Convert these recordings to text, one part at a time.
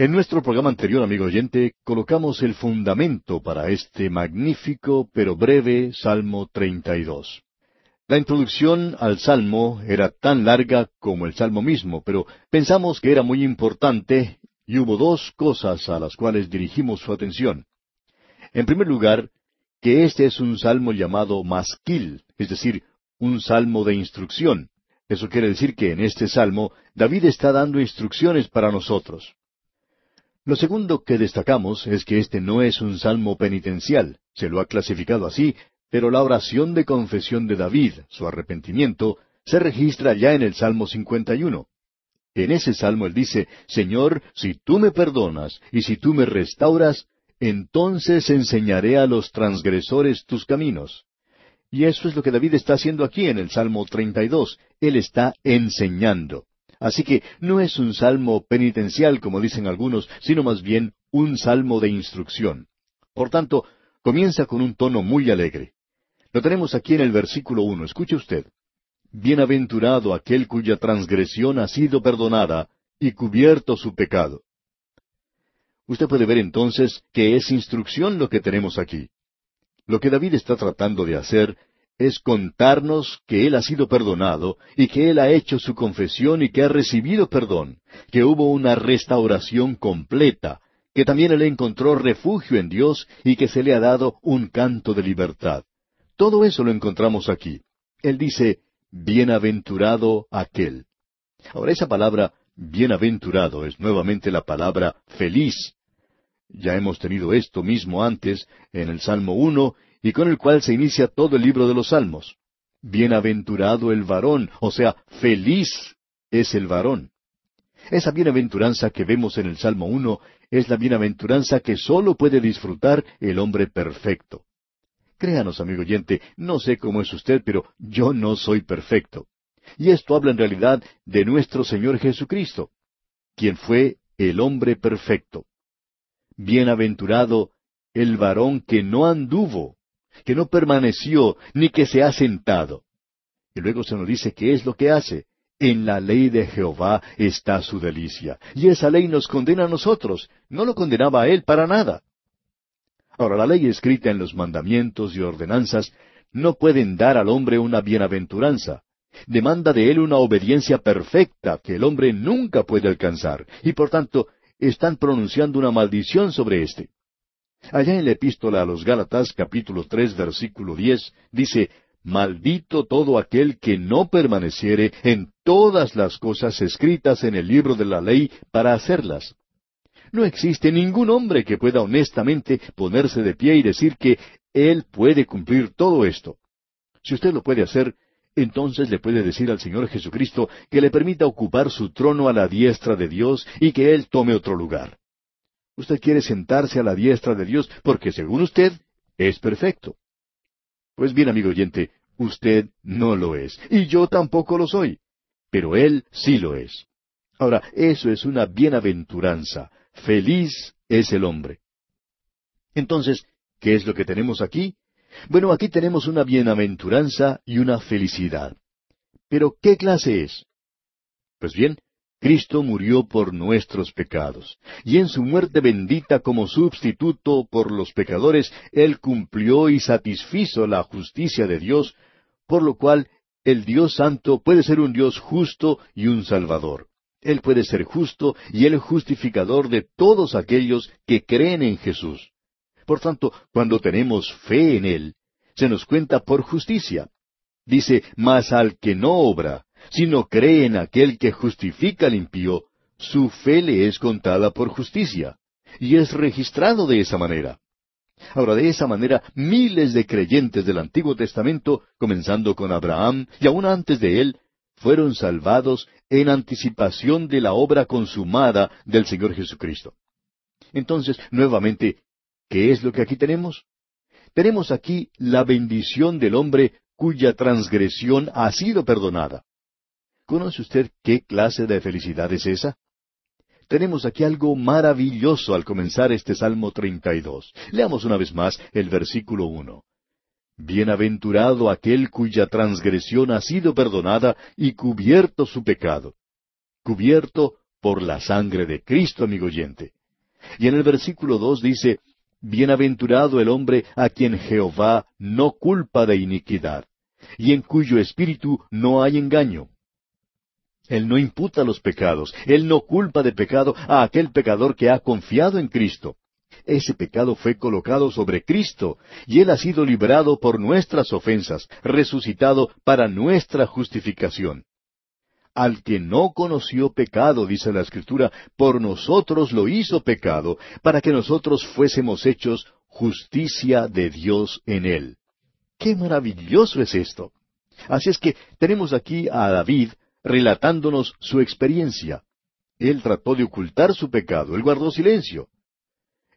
En nuestro programa anterior, amigo oyente, colocamos el fundamento para este magnífico pero breve Salmo 32. La introducción al Salmo era tan larga como el Salmo mismo, pero pensamos que era muy importante y hubo dos cosas a las cuales dirigimos su atención. En primer lugar, que este es un salmo llamado masquil, es decir, un salmo de instrucción. Eso quiere decir que en este salmo David está dando instrucciones para nosotros. Lo segundo que destacamos es que este no es un salmo penitencial, se lo ha clasificado así, pero la oración de confesión de David, su arrepentimiento, se registra ya en el Salmo 51. En ese salmo él dice, Señor, si tú me perdonas y si tú me restauras, entonces enseñaré a los transgresores tus caminos. Y eso es lo que David está haciendo aquí en el Salmo 32. Él está enseñando. Así que no es un salmo penitencial, como dicen algunos, sino más bien un salmo de instrucción. Por tanto, comienza con un tono muy alegre. Lo tenemos aquí en el versículo uno. Escuche usted. Bienaventurado aquel cuya transgresión ha sido perdonada y cubierto su pecado. Usted puede ver entonces que es instrucción lo que tenemos aquí. Lo que David está tratando de hacer es contarnos que Él ha sido perdonado y que Él ha hecho su confesión y que ha recibido perdón, que hubo una restauración completa, que también Él encontró refugio en Dios y que se le ha dado un canto de libertad. Todo eso lo encontramos aquí. Él dice, bienaventurado aquel. Ahora esa palabra bienaventurado es nuevamente la palabra feliz. Ya hemos tenido esto mismo antes en el Salmo 1 y con el cual se inicia todo el libro de los Salmos. Bienaventurado el varón, o sea, feliz es el varón. Esa bienaventuranza que vemos en el Salmo 1 es la bienaventuranza que sólo puede disfrutar el hombre perfecto. Créanos, amigo oyente, no sé cómo es usted, pero yo no soy perfecto. Y esto habla en realidad de nuestro Señor Jesucristo, quien fue el hombre perfecto. Bienaventurado el varón que no anduvo que no permaneció, ni que se ha sentado. Y luego se nos dice qué es lo que hace. En la ley de Jehová está su delicia. Y esa ley nos condena a nosotros. No lo condenaba a él para nada. Ahora, la ley escrita en los mandamientos y ordenanzas no pueden dar al hombre una bienaventuranza. Demanda de él una obediencia perfecta que el hombre nunca puede alcanzar. Y por tanto, están pronunciando una maldición sobre éste. Allá en la epístola a los Gálatas capítulo tres versículo diez dice, Maldito todo aquel que no permaneciere en todas las cosas escritas en el libro de la ley para hacerlas. No existe ningún hombre que pueda honestamente ponerse de pie y decir que él puede cumplir todo esto. Si usted lo puede hacer, entonces le puede decir al Señor Jesucristo que le permita ocupar su trono a la diestra de Dios y que Él tome otro lugar. Usted quiere sentarse a la diestra de Dios porque según usted es perfecto. Pues bien, amigo oyente, usted no lo es, y yo tampoco lo soy, pero Él sí lo es. Ahora, eso es una bienaventuranza. Feliz es el hombre. Entonces, ¿qué es lo que tenemos aquí? Bueno, aquí tenemos una bienaventuranza y una felicidad. Pero, ¿qué clase es? Pues bien, Cristo murió por nuestros pecados, y en su muerte bendita como sustituto por los pecadores, Él cumplió y satisfizo la justicia de Dios, por lo cual el Dios Santo puede ser un Dios justo y un Salvador. Él puede ser justo y el justificador de todos aquellos que creen en Jesús. Por tanto, cuando tenemos fe en Él, se nos cuenta por justicia. Dice, mas al que no obra, sino cree en aquel que justifica al impío, su fe le es contada por justicia, y es registrado de esa manera. Ahora, de esa manera, miles de creyentes del Antiguo Testamento, comenzando con Abraham y aún antes de él, fueron salvados en anticipación de la obra consumada del Señor Jesucristo. Entonces, nuevamente, ¿qué es lo que aquí tenemos? Tenemos aquí la bendición del hombre cuya transgresión ha sido perdonada. ¿Conoce usted qué clase de felicidad es esa? Tenemos aquí algo maravilloso al comenzar este Salmo 32. Leamos una vez más el versículo uno. Bienaventurado aquel cuya transgresión ha sido perdonada y cubierto su pecado. Cubierto por la sangre de Cristo, amigo oyente. Y en el versículo dos dice, Bienaventurado el hombre a quien Jehová no culpa de iniquidad, y en cuyo espíritu no hay engaño. Él no imputa los pecados, Él no culpa de pecado a aquel pecador que ha confiado en Cristo. Ese pecado fue colocado sobre Cristo, y Él ha sido librado por nuestras ofensas, resucitado para nuestra justificación. Al que no conoció pecado, dice la Escritura, por nosotros lo hizo pecado, para que nosotros fuésemos hechos justicia de Dios en él. ¡Qué maravilloso es esto! Así es que tenemos aquí a David relatándonos su experiencia. Él trató de ocultar su pecado, él guardó silencio.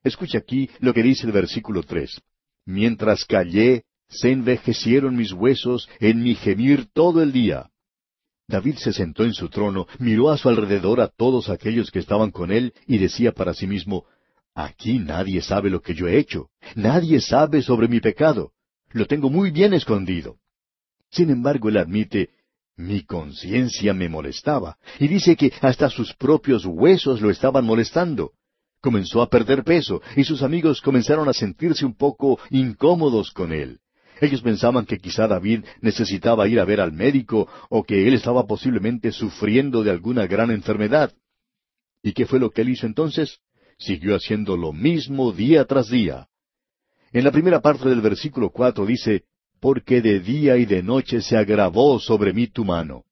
Escucha aquí lo que dice el versículo tres. Mientras callé, se envejecieron mis huesos en mi gemir todo el día. David se sentó en su trono, miró a su alrededor a todos aquellos que estaban con él y decía para sí mismo, Aquí nadie sabe lo que yo he hecho, nadie sabe sobre mi pecado, lo tengo muy bien escondido. Sin embargo, él admite, mi conciencia me molestaba, y dice que hasta sus propios huesos lo estaban molestando. Comenzó a perder peso, y sus amigos comenzaron a sentirse un poco incómodos con él. Ellos pensaban que quizá David necesitaba ir a ver al médico o que él estaba posiblemente sufriendo de alguna gran enfermedad. ¿Y qué fue lo que él hizo entonces? Siguió haciendo lo mismo día tras día. En la primera parte del versículo cuatro dice, Porque de día y de noche se agravó sobre mí tu mano.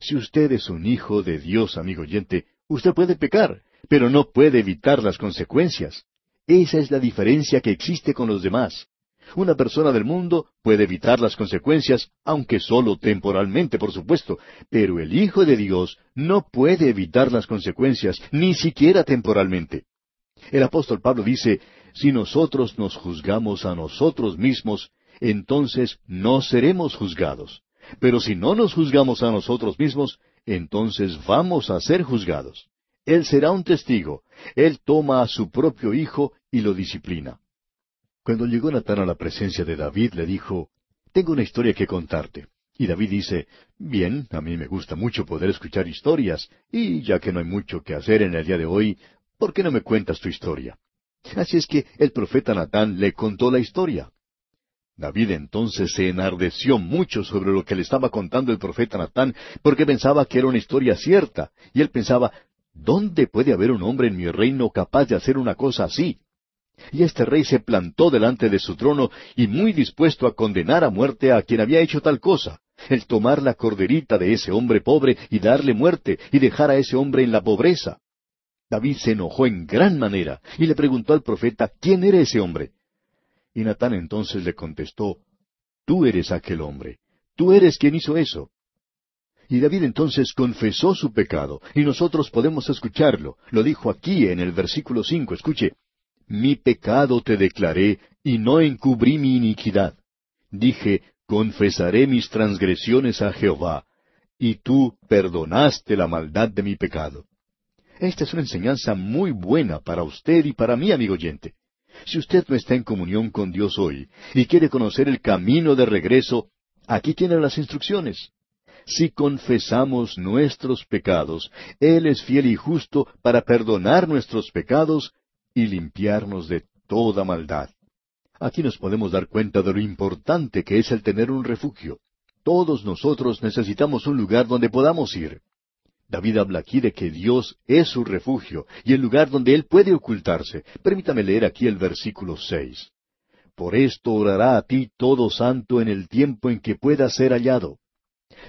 Si usted es un hijo de Dios, amigo oyente, usted puede pecar, pero no puede evitar las consecuencias. Esa es la diferencia que existe con los demás. Una persona del mundo puede evitar las consecuencias, aunque solo temporalmente, por supuesto, pero el Hijo de Dios no puede evitar las consecuencias, ni siquiera temporalmente. El apóstol Pablo dice, si nosotros nos juzgamos a nosotros mismos, entonces no seremos juzgados. Pero si no nos juzgamos a nosotros mismos, entonces vamos a ser juzgados. Él será un testigo. Él toma a su propio Hijo y lo disciplina. Cuando llegó Natán a la presencia de David, le dijo, Tengo una historia que contarte. Y David dice, Bien, a mí me gusta mucho poder escuchar historias, y ya que no hay mucho que hacer en el día de hoy, ¿por qué no me cuentas tu historia? Así es que el profeta Natán le contó la historia. David entonces se enardeció mucho sobre lo que le estaba contando el profeta Natán, porque pensaba que era una historia cierta, y él pensaba, ¿dónde puede haber un hombre en mi reino capaz de hacer una cosa así? Y este rey se plantó delante de su trono y muy dispuesto a condenar a muerte a quien había hecho tal cosa, el tomar la corderita de ese hombre pobre y darle muerte y dejar a ese hombre en la pobreza. David se enojó en gran manera y le preguntó al profeta quién era ese hombre. Y Natán entonces le contestó, Tú eres aquel hombre, tú eres quien hizo eso. Y David entonces confesó su pecado, y nosotros podemos escucharlo. Lo dijo aquí en el versículo cinco. Escuche, mi pecado te declaré, y no encubrí mi iniquidad. Dije, confesaré mis transgresiones a Jehová, y tú perdonaste la maldad de mi pecado. Esta es una enseñanza muy buena para usted y para mí, amigo oyente. Si usted no está en comunión con Dios hoy y quiere conocer el camino de regreso, aquí tiene las instrucciones. Si confesamos nuestros pecados, Él es fiel y justo para perdonar nuestros pecados y limpiarnos de toda maldad. Aquí nos podemos dar cuenta de lo importante que es el tener un refugio. Todos nosotros necesitamos un lugar donde podamos ir. David habla aquí de que Dios es su refugio y el lugar donde Él puede ocultarse. Permítame leer aquí el versículo seis. Por esto orará a ti todo santo en el tiempo en que pueda ser hallado.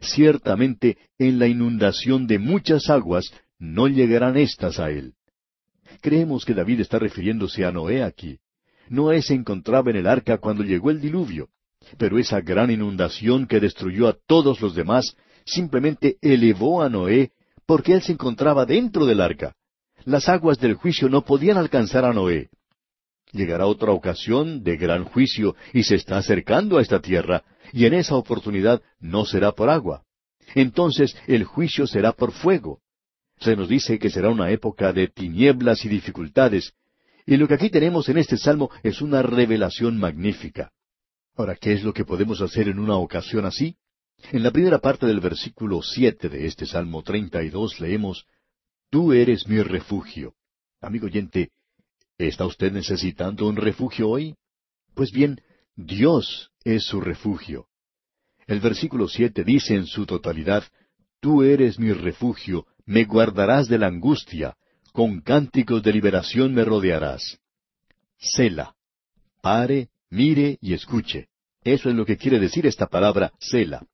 Ciertamente en la inundación de muchas aguas no llegarán éstas a Él. Creemos que David está refiriéndose a Noé aquí. Noé se encontraba en el arca cuando llegó el diluvio, pero esa gran inundación que destruyó a todos los demás simplemente elevó a Noé porque él se encontraba dentro del arca. Las aguas del juicio no podían alcanzar a Noé. Llegará otra ocasión de gran juicio y se está acercando a esta tierra, y en esa oportunidad no será por agua. Entonces el juicio será por fuego. Se nos dice que será una época de tinieblas y dificultades, y lo que aquí tenemos en este salmo es una revelación magnífica. Ahora, ¿qué es lo que podemos hacer en una ocasión así? En la primera parte del versículo siete de este Salmo treinta y dos leemos tú eres mi refugio. Amigo oyente, ¿está usted necesitando un refugio hoy? Pues bien, Dios es su refugio. El versículo siete dice en su totalidad, Tú eres mi refugio, me guardarás de la angustia, con cánticos de liberación me rodearás. Sela. Pare, mire y escuche. Eso es lo que quiere decir esta palabra, Sela.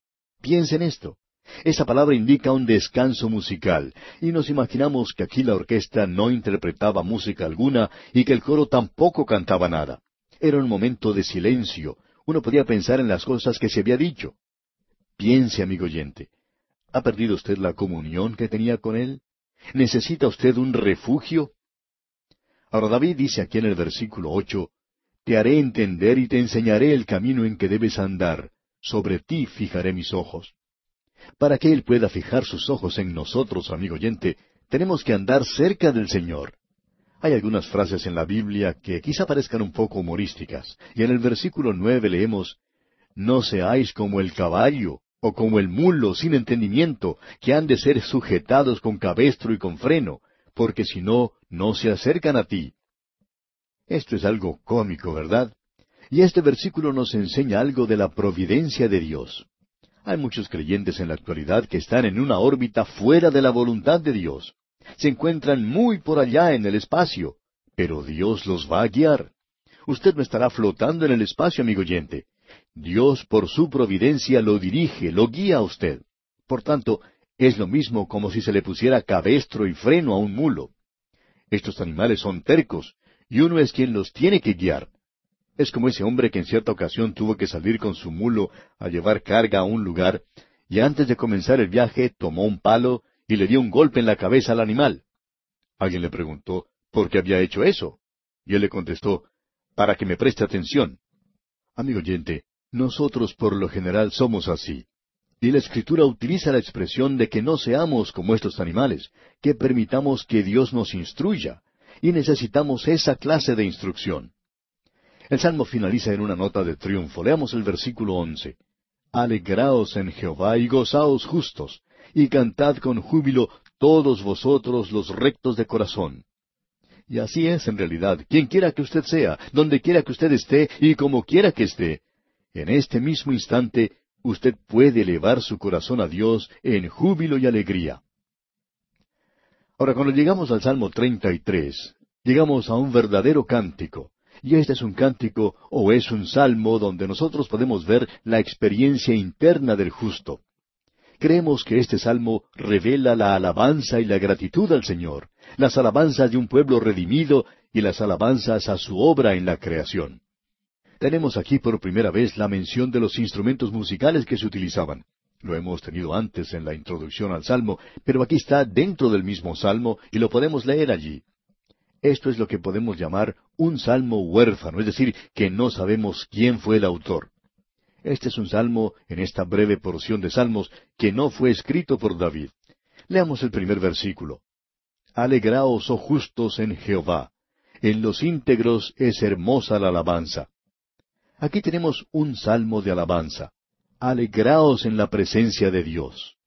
Piense en esto. Esa palabra indica un descanso musical, y nos imaginamos que aquí la orquesta no interpretaba música alguna y que el coro tampoco cantaba nada. Era un momento de silencio. Uno podía pensar en las cosas que se había dicho. Piense, amigo oyente. ¿Ha perdido usted la comunión que tenía con Él? ¿Necesita usted un refugio? Ahora David dice aquí en el versículo ocho, Te haré entender y te enseñaré el camino en que debes andar. Sobre ti fijaré mis ojos. Para que Él pueda fijar sus ojos en nosotros, amigo oyente, tenemos que andar cerca del Señor. Hay algunas frases en la Biblia que quizá parezcan un poco humorísticas, y en el versículo nueve leemos, No seáis como el caballo, o como el mulo sin entendimiento, que han de ser sujetados con cabestro y con freno, porque si no, no se acercan a ti. Esto es algo cómico, ¿verdad? Y este versículo nos enseña algo de la providencia de Dios. Hay muchos creyentes en la actualidad que están en una órbita fuera de la voluntad de Dios. Se encuentran muy por allá en el espacio, pero Dios los va a guiar. Usted no estará flotando en el espacio, amigo oyente. Dios por su providencia lo dirige, lo guía a usted. Por tanto, es lo mismo como si se le pusiera cabestro y freno a un mulo. Estos animales son tercos, y uno es quien los tiene que guiar. Es como ese hombre que en cierta ocasión tuvo que salir con su mulo a llevar carga a un lugar, y antes de comenzar el viaje tomó un palo y le dio un golpe en la cabeza al animal. Alguien le preguntó, ¿por qué había hecho eso? Y él le contestó, para que me preste atención. Amigo oyente, nosotros por lo general somos así. Y la Escritura utiliza la expresión de que no seamos como estos animales, que permitamos que Dios nos instruya, y necesitamos esa clase de instrucción. El salmo finaliza en una nota de triunfo. Leamos el versículo once. Alegraos en Jehová y gozaos justos, y cantad con júbilo todos vosotros los rectos de corazón. Y así es en realidad, quien quiera que usted sea, donde quiera que usted esté y como quiera que esté, en este mismo instante usted puede elevar su corazón a Dios en júbilo y alegría. Ahora, cuando llegamos al Salmo 33, llegamos a un verdadero cántico. Y este es un cántico o es un salmo donde nosotros podemos ver la experiencia interna del justo. Creemos que este salmo revela la alabanza y la gratitud al Señor, las alabanzas de un pueblo redimido y las alabanzas a su obra en la creación. Tenemos aquí por primera vez la mención de los instrumentos musicales que se utilizaban. Lo hemos tenido antes en la introducción al Salmo, pero aquí está dentro del mismo Salmo y lo podemos leer allí. Esto es lo que podemos llamar un salmo huérfano, es decir, que no sabemos quién fue el autor. Este es un salmo, en esta breve porción de salmos, que no fue escrito por David. Leamos el primer versículo. Alegraos, oh justos, en Jehová. En los íntegros es hermosa la alabanza. Aquí tenemos un salmo de alabanza. Alegraos en la presencia de Dios.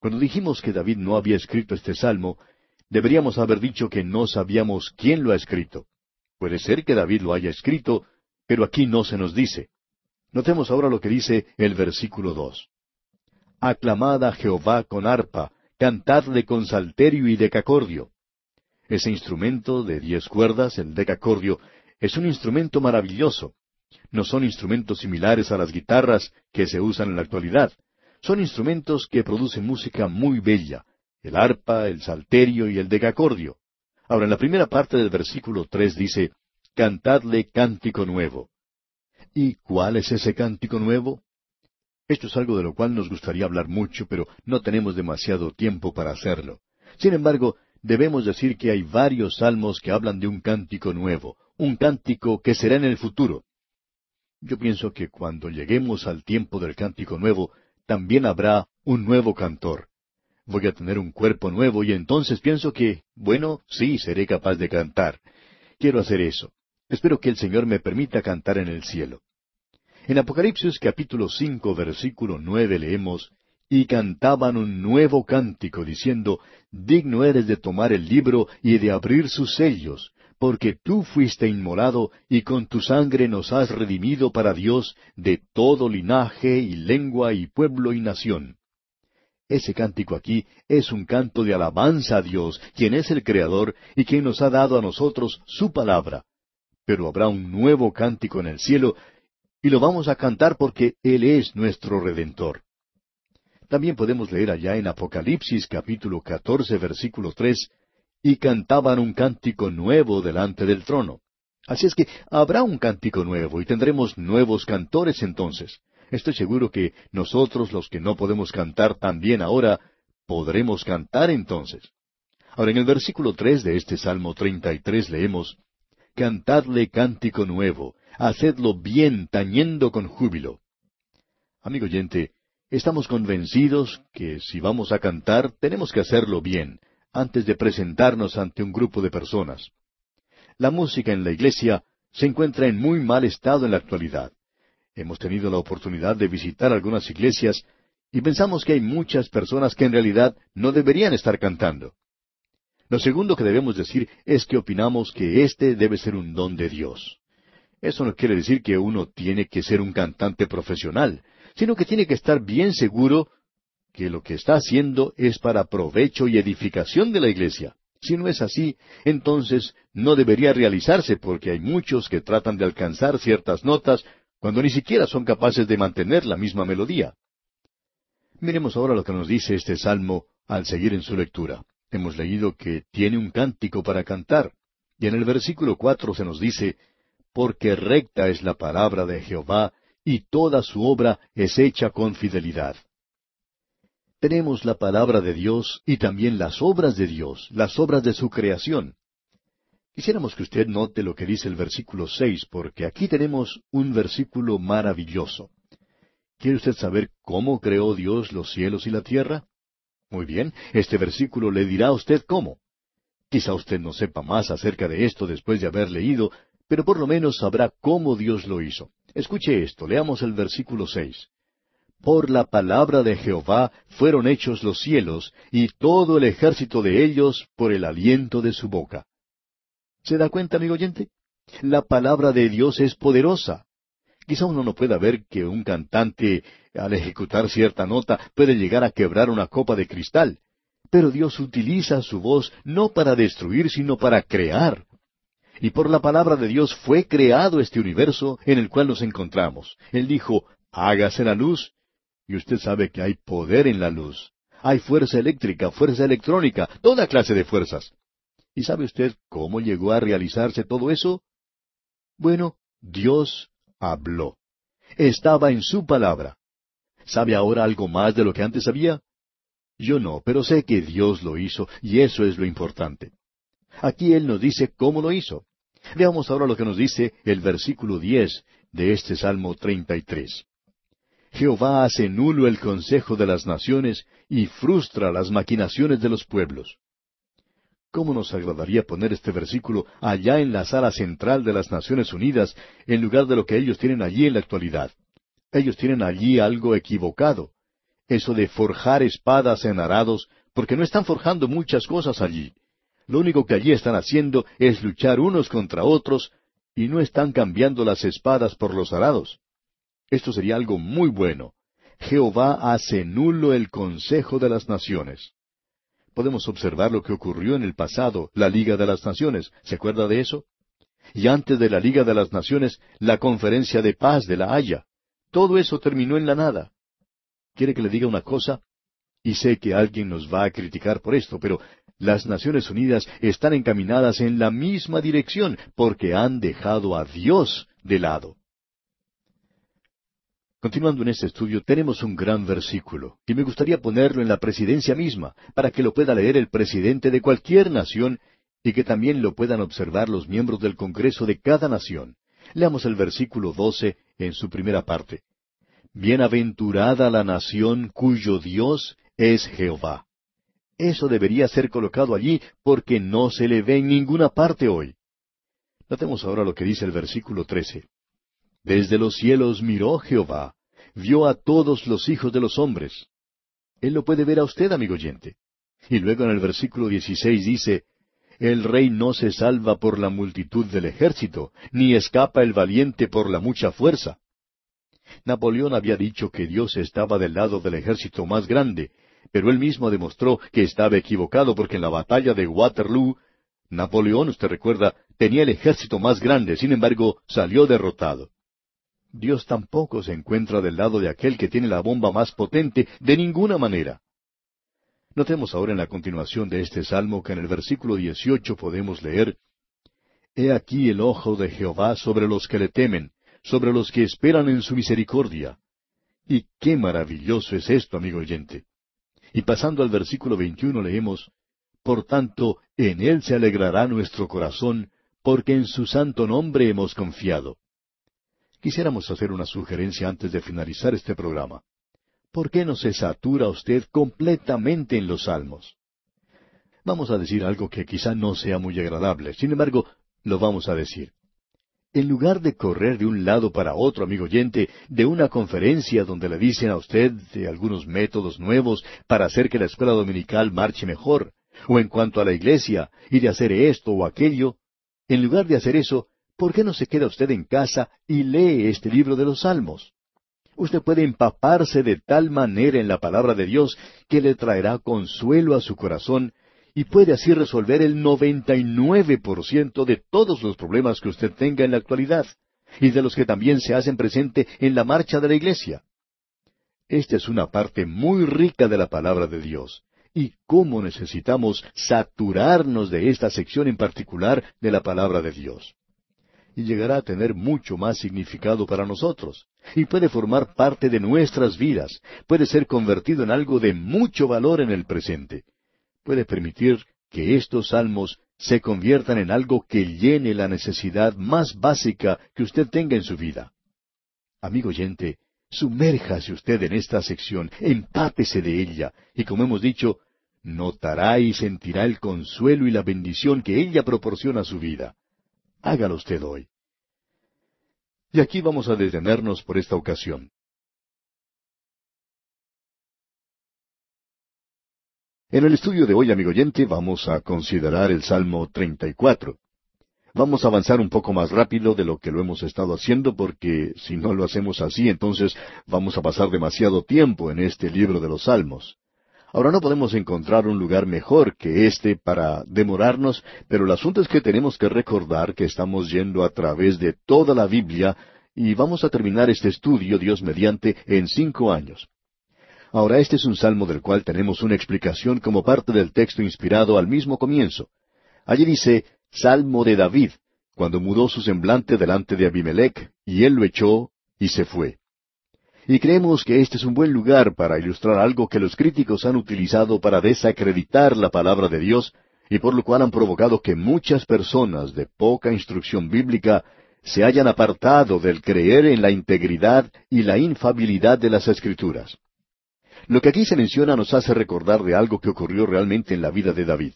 Cuando dijimos que David no había escrito este salmo, deberíamos haber dicho que no sabíamos quién lo ha escrito. Puede ser que David lo haya escrito, pero aquí no se nos dice. Notemos ahora lo que dice el versículo dos. Aclamad a Jehová con arpa, cantadle con salterio y decacordio. Ese instrumento de diez cuerdas, el decacordio, es un instrumento maravilloso. No son instrumentos similares a las guitarras que se usan en la actualidad. Son instrumentos que producen música muy bella, el arpa, el salterio y el decacordio. Ahora, en la primera parte del versículo tres dice, Cantadle cántico nuevo. ¿Y cuál es ese cántico nuevo? Esto es algo de lo cual nos gustaría hablar mucho, pero no tenemos demasiado tiempo para hacerlo. Sin embargo, debemos decir que hay varios salmos que hablan de un cántico nuevo, un cántico que será en el futuro. Yo pienso que cuando lleguemos al tiempo del cántico nuevo, también habrá un nuevo cantor. Voy a tener un cuerpo nuevo y entonces pienso que, bueno, sí, seré capaz de cantar. Quiero hacer eso. Espero que el Señor me permita cantar en el cielo. En Apocalipsis capítulo cinco versículo nueve leemos, y cantaban un nuevo cántico, diciendo, Digno eres de tomar el libro y de abrir sus sellos, porque tú fuiste inmolado y con tu sangre nos has redimido para Dios de todo linaje y lengua y pueblo y nación. Ese cántico aquí es un canto de alabanza a Dios, quien es el Creador y quien nos ha dado a nosotros su palabra. Pero habrá un nuevo cántico en el cielo y lo vamos a cantar porque Él es nuestro Redentor. También podemos leer allá en Apocalipsis capítulo 14 versículo 3, y cantaban un cántico nuevo delante del trono. Así es que habrá un cántico nuevo y tendremos nuevos cantores entonces. Estoy seguro que nosotros los que no podemos cantar tan bien ahora, podremos cantar entonces. Ahora en el versículo tres de este Salmo treinta y tres leemos Cantadle cántico nuevo, hacedlo bien tañendo con júbilo. Amigo oyente, estamos convencidos que si vamos a cantar tenemos que hacerlo bien, antes de presentarnos ante un grupo de personas. La música en la iglesia se encuentra en muy mal estado en la actualidad. Hemos tenido la oportunidad de visitar algunas iglesias y pensamos que hay muchas personas que en realidad no deberían estar cantando. Lo segundo que debemos decir es que opinamos que este debe ser un don de Dios. Eso no quiere decir que uno tiene que ser un cantante profesional, sino que tiene que estar bien seguro que lo que está haciendo es para provecho y edificación de la iglesia. Si no es así, entonces no debería realizarse porque hay muchos que tratan de alcanzar ciertas notas cuando ni siquiera son capaces de mantener la misma melodía. Miremos ahora lo que nos dice este salmo al seguir en su lectura. Hemos leído que tiene un cántico para cantar, y en el versículo cuatro se nos dice, Porque recta es la palabra de Jehová, y toda su obra es hecha con fidelidad tenemos la palabra de Dios y también las obras de Dios, las obras de su creación. Quisiéramos que usted note lo que dice el versículo seis, porque aquí tenemos un versículo maravilloso. ¿Quiere usted saber cómo creó Dios los cielos y la tierra? Muy bien, este versículo le dirá a usted cómo. Quizá usted no sepa más acerca de esto después de haber leído, pero por lo menos sabrá cómo Dios lo hizo. Escuche esto, leamos el versículo seis. Por la palabra de Jehová fueron hechos los cielos, y todo el ejército de ellos por el aliento de su boca. ¿Se da cuenta, amigo oyente? La palabra de Dios es poderosa. Quizá uno no pueda ver que un cantante, al ejecutar cierta nota, puede llegar a quebrar una copa de cristal. Pero Dios utiliza su voz no para destruir, sino para crear. Y por la palabra de Dios fue creado este universo en el cual nos encontramos. Él dijo, hágase la luz, y usted sabe que hay poder en la luz. Hay fuerza eléctrica, fuerza electrónica, toda clase de fuerzas. ¿Y sabe usted cómo llegó a realizarse todo eso? Bueno, Dios habló. Estaba en su palabra. ¿Sabe ahora algo más de lo que antes sabía? Yo no, pero sé que Dios lo hizo, y eso es lo importante. Aquí Él nos dice cómo lo hizo. Veamos ahora lo que nos dice el versículo diez de este Salmo treinta y tres. Jehová hace nulo el consejo de las naciones y frustra las maquinaciones de los pueblos. ¿Cómo nos agradaría poner este versículo allá en la sala central de las Naciones Unidas en lugar de lo que ellos tienen allí en la actualidad? Ellos tienen allí algo equivocado. Eso de forjar espadas en arados, porque no están forjando muchas cosas allí. Lo único que allí están haciendo es luchar unos contra otros y no están cambiando las espadas por los arados. Esto sería algo muy bueno. Jehová hace nulo el consejo de las naciones. Podemos observar lo que ocurrió en el pasado, la Liga de las Naciones. ¿Se acuerda de eso? Y antes de la Liga de las Naciones, la Conferencia de Paz de la Haya. Todo eso terminó en la nada. ¿Quiere que le diga una cosa? Y sé que alguien nos va a criticar por esto, pero las Naciones Unidas están encaminadas en la misma dirección porque han dejado a Dios de lado. Continuando en este estudio, tenemos un gran versículo, y me gustaría ponerlo en la presidencia misma, para que lo pueda leer el presidente de cualquier nación y que también lo puedan observar los miembros del Congreso de cada nación. Leamos el versículo doce en su primera parte. Bienaventurada la nación cuyo Dios es Jehová. Eso debería ser colocado allí porque no se le ve en ninguna parte hoy. Notemos ahora lo que dice el versículo trece. Desde los cielos miró Jehová, vio a todos los hijos de los hombres. Él lo puede ver a usted, amigo oyente. Y luego en el versículo 16 dice, El rey no se salva por la multitud del ejército, ni escapa el valiente por la mucha fuerza. Napoleón había dicho que Dios estaba del lado del ejército más grande, pero él mismo demostró que estaba equivocado porque en la batalla de Waterloo, Napoleón, usted recuerda, tenía el ejército más grande, sin embargo, salió derrotado. Dios tampoco se encuentra del lado de aquel que tiene la bomba más potente de ninguna manera. Notemos ahora en la continuación de este salmo que en el versículo 18 podemos leer, He aquí el ojo de Jehová sobre los que le temen, sobre los que esperan en su misericordia. Y qué maravilloso es esto, amigo oyente. Y pasando al versículo 21 leemos, Por tanto, en él se alegrará nuestro corazón, porque en su santo nombre hemos confiado. Quisiéramos hacer una sugerencia antes de finalizar este programa. ¿Por qué no se satura usted completamente en los salmos? Vamos a decir algo que quizá no sea muy agradable, sin embargo, lo vamos a decir. En lugar de correr de un lado para otro, amigo oyente, de una conferencia donde le dicen a usted de algunos métodos nuevos para hacer que la escuela dominical marche mejor, o en cuanto a la iglesia, y de hacer esto o aquello, en lugar de hacer eso, ¿por qué no se queda usted en casa y lee este libro de los Salmos? Usted puede empaparse de tal manera en la palabra de Dios que le traerá consuelo a su corazón y puede así resolver el 99% de todos los problemas que usted tenga en la actualidad y de los que también se hacen presente en la marcha de la iglesia. Esta es una parte muy rica de la palabra de Dios. Y cómo necesitamos saturarnos de esta sección en particular de la palabra de Dios. Y llegará a tener mucho más significado para nosotros. Y puede formar parte de nuestras vidas. Puede ser convertido en algo de mucho valor en el presente puede permitir que estos salmos se conviertan en algo que llene la necesidad más básica que usted tenga en su vida. Amigo oyente, sumérjase usted en esta sección, empápese de ella, y como hemos dicho, notará y sentirá el consuelo y la bendición que ella proporciona a su vida. Hágalo usted hoy. Y aquí vamos a detenernos por esta ocasión. En el estudio de hoy, amigo oyente, vamos a considerar el Salmo 34. Vamos a avanzar un poco más rápido de lo que lo hemos estado haciendo porque si no lo hacemos así, entonces vamos a pasar demasiado tiempo en este libro de los Salmos. Ahora no podemos encontrar un lugar mejor que este para demorarnos, pero el asunto es que tenemos que recordar que estamos yendo a través de toda la Biblia y vamos a terminar este estudio, Dios mediante, en cinco años. Ahora, este es un salmo del cual tenemos una explicación como parte del texto inspirado al mismo comienzo. Allí dice, Salmo de David, cuando mudó su semblante delante de Abimelech, y él lo echó, y se fue. Y creemos que este es un buen lugar para ilustrar algo que los críticos han utilizado para desacreditar la palabra de Dios, y por lo cual han provocado que muchas personas de poca instrucción bíblica se hayan apartado del creer en la integridad y la infabilidad de las Escrituras. Lo que aquí se menciona nos hace recordar de algo que ocurrió realmente en la vida de David.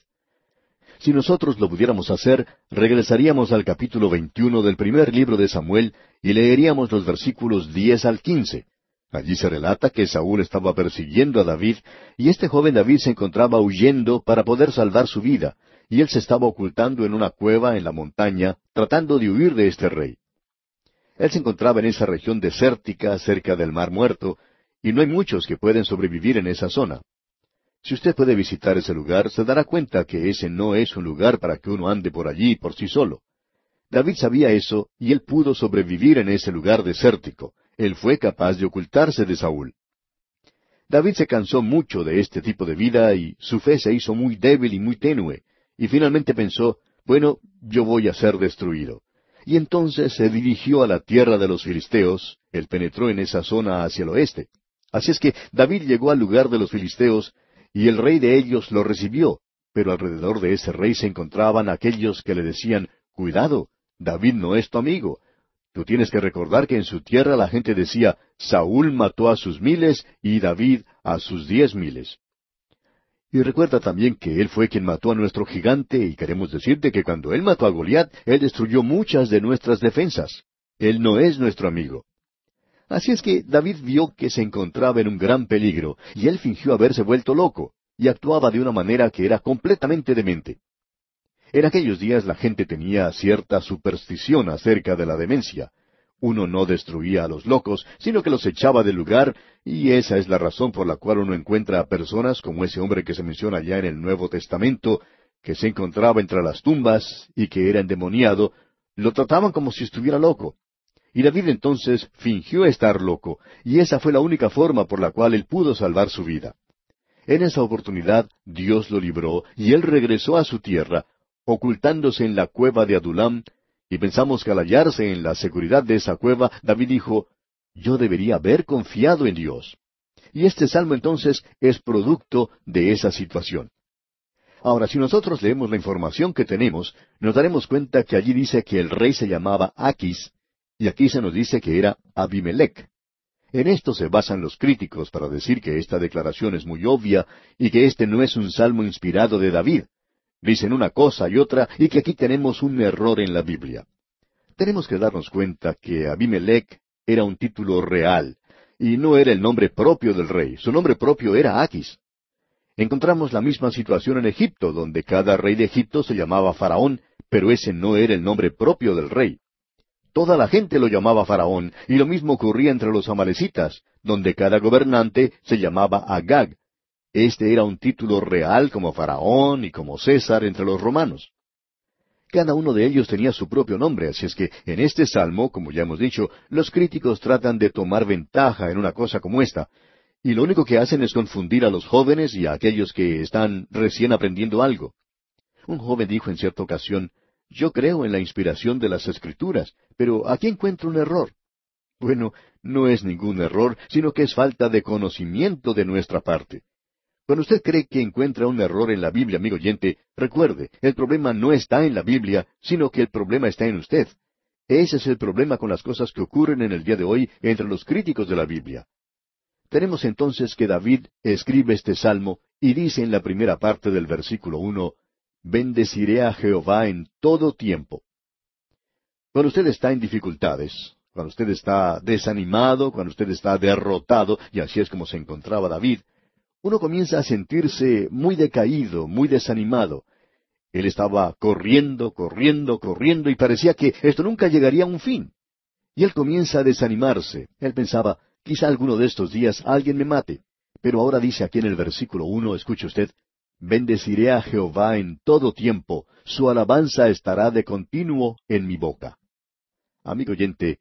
Si nosotros lo pudiéramos hacer, regresaríamos al capítulo 21 del primer libro de Samuel y leeríamos los versículos 10 al 15. Allí se relata que Saúl estaba persiguiendo a David y este joven David se encontraba huyendo para poder salvar su vida, y él se estaba ocultando en una cueva en la montaña, tratando de huir de este rey. Él se encontraba en esa región desértica cerca del Mar Muerto, y no hay muchos que pueden sobrevivir en esa zona. Si usted puede visitar ese lugar, se dará cuenta que ese no es un lugar para que uno ande por allí por sí solo. David sabía eso y él pudo sobrevivir en ese lugar desértico. Él fue capaz de ocultarse de Saúl. David se cansó mucho de este tipo de vida y su fe se hizo muy débil y muy tenue, y finalmente pensó, bueno, yo voy a ser destruido. Y entonces se dirigió a la tierra de los filisteos, él penetró en esa zona hacia el oeste. Así es que David llegó al lugar de los filisteos, y el rey de ellos lo recibió, pero alrededor de ese rey se encontraban aquellos que le decían, Cuidado, David no es tu amigo. Tú tienes que recordar que en su tierra la gente decía, Saúl mató a sus miles y David a sus diez miles. Y recuerda también que él fue quien mató a nuestro gigante, y queremos decirte que cuando él mató a Goliat, él destruyó muchas de nuestras defensas. Él no es nuestro amigo. Así es que David vio que se encontraba en un gran peligro, y él fingió haberse vuelto loco, y actuaba de una manera que era completamente demente. En aquellos días la gente tenía cierta superstición acerca de la demencia. Uno no destruía a los locos, sino que los echaba del lugar, y esa es la razón por la cual uno encuentra a personas como ese hombre que se menciona ya en el Nuevo Testamento, que se encontraba entre las tumbas y que era endemoniado, lo trataban como si estuviera loco. Y David entonces fingió estar loco, y esa fue la única forma por la cual él pudo salvar su vida. En esa oportunidad Dios lo libró, y él regresó a su tierra, ocultándose en la cueva de Adulam, y pensamos que al hallarse en la seguridad de esa cueva, David dijo, yo debería haber confiado en Dios. Y este salmo entonces es producto de esa situación. Ahora, si nosotros leemos la información que tenemos, nos daremos cuenta que allí dice que el rey se llamaba Aquis, y aquí se nos dice que era Abimelech. En esto se basan los críticos para decir que esta declaración es muy obvia y que este no es un salmo inspirado de David, Dicen una cosa y otra y que aquí tenemos un error en la Biblia. Tenemos que darnos cuenta que Abimelech era un título real y no era el nombre propio del rey. Su nombre propio era Aquis. Encontramos la misma situación en Egipto, donde cada rey de Egipto se llamaba Faraón, pero ese no era el nombre propio del rey. Toda la gente lo llamaba Faraón, y lo mismo ocurría entre los amalecitas, donde cada gobernante se llamaba Agag, este era un título real como Faraón y como César entre los romanos. Cada uno de ellos tenía su propio nombre, así es que en este salmo, como ya hemos dicho, los críticos tratan de tomar ventaja en una cosa como esta, y lo único que hacen es confundir a los jóvenes y a aquellos que están recién aprendiendo algo. Un joven dijo en cierta ocasión, yo creo en la inspiración de las escrituras, pero aquí encuentro un error. Bueno, no es ningún error, sino que es falta de conocimiento de nuestra parte. Cuando usted cree que encuentra un error en la Biblia, amigo oyente, recuerde, el problema no está en la Biblia, sino que el problema está en usted. Ese es el problema con las cosas que ocurren en el día de hoy entre los críticos de la Biblia. Tenemos entonces que David escribe este salmo y dice en la primera parte del versículo uno, Bendeciré a Jehová en todo tiempo. Cuando usted está en dificultades, cuando usted está desanimado, cuando usted está derrotado, y así es como se encontraba David, uno comienza a sentirse muy decaído, muy desanimado. Él estaba corriendo, corriendo, corriendo y parecía que esto nunca llegaría a un fin. Y él comienza a desanimarse. Él pensaba, quizá alguno de estos días alguien me mate. Pero ahora dice aquí en el versículo uno, escuche usted, Bendeciré a Jehová en todo tiempo, su alabanza estará de continuo en mi boca. Amigo oyente,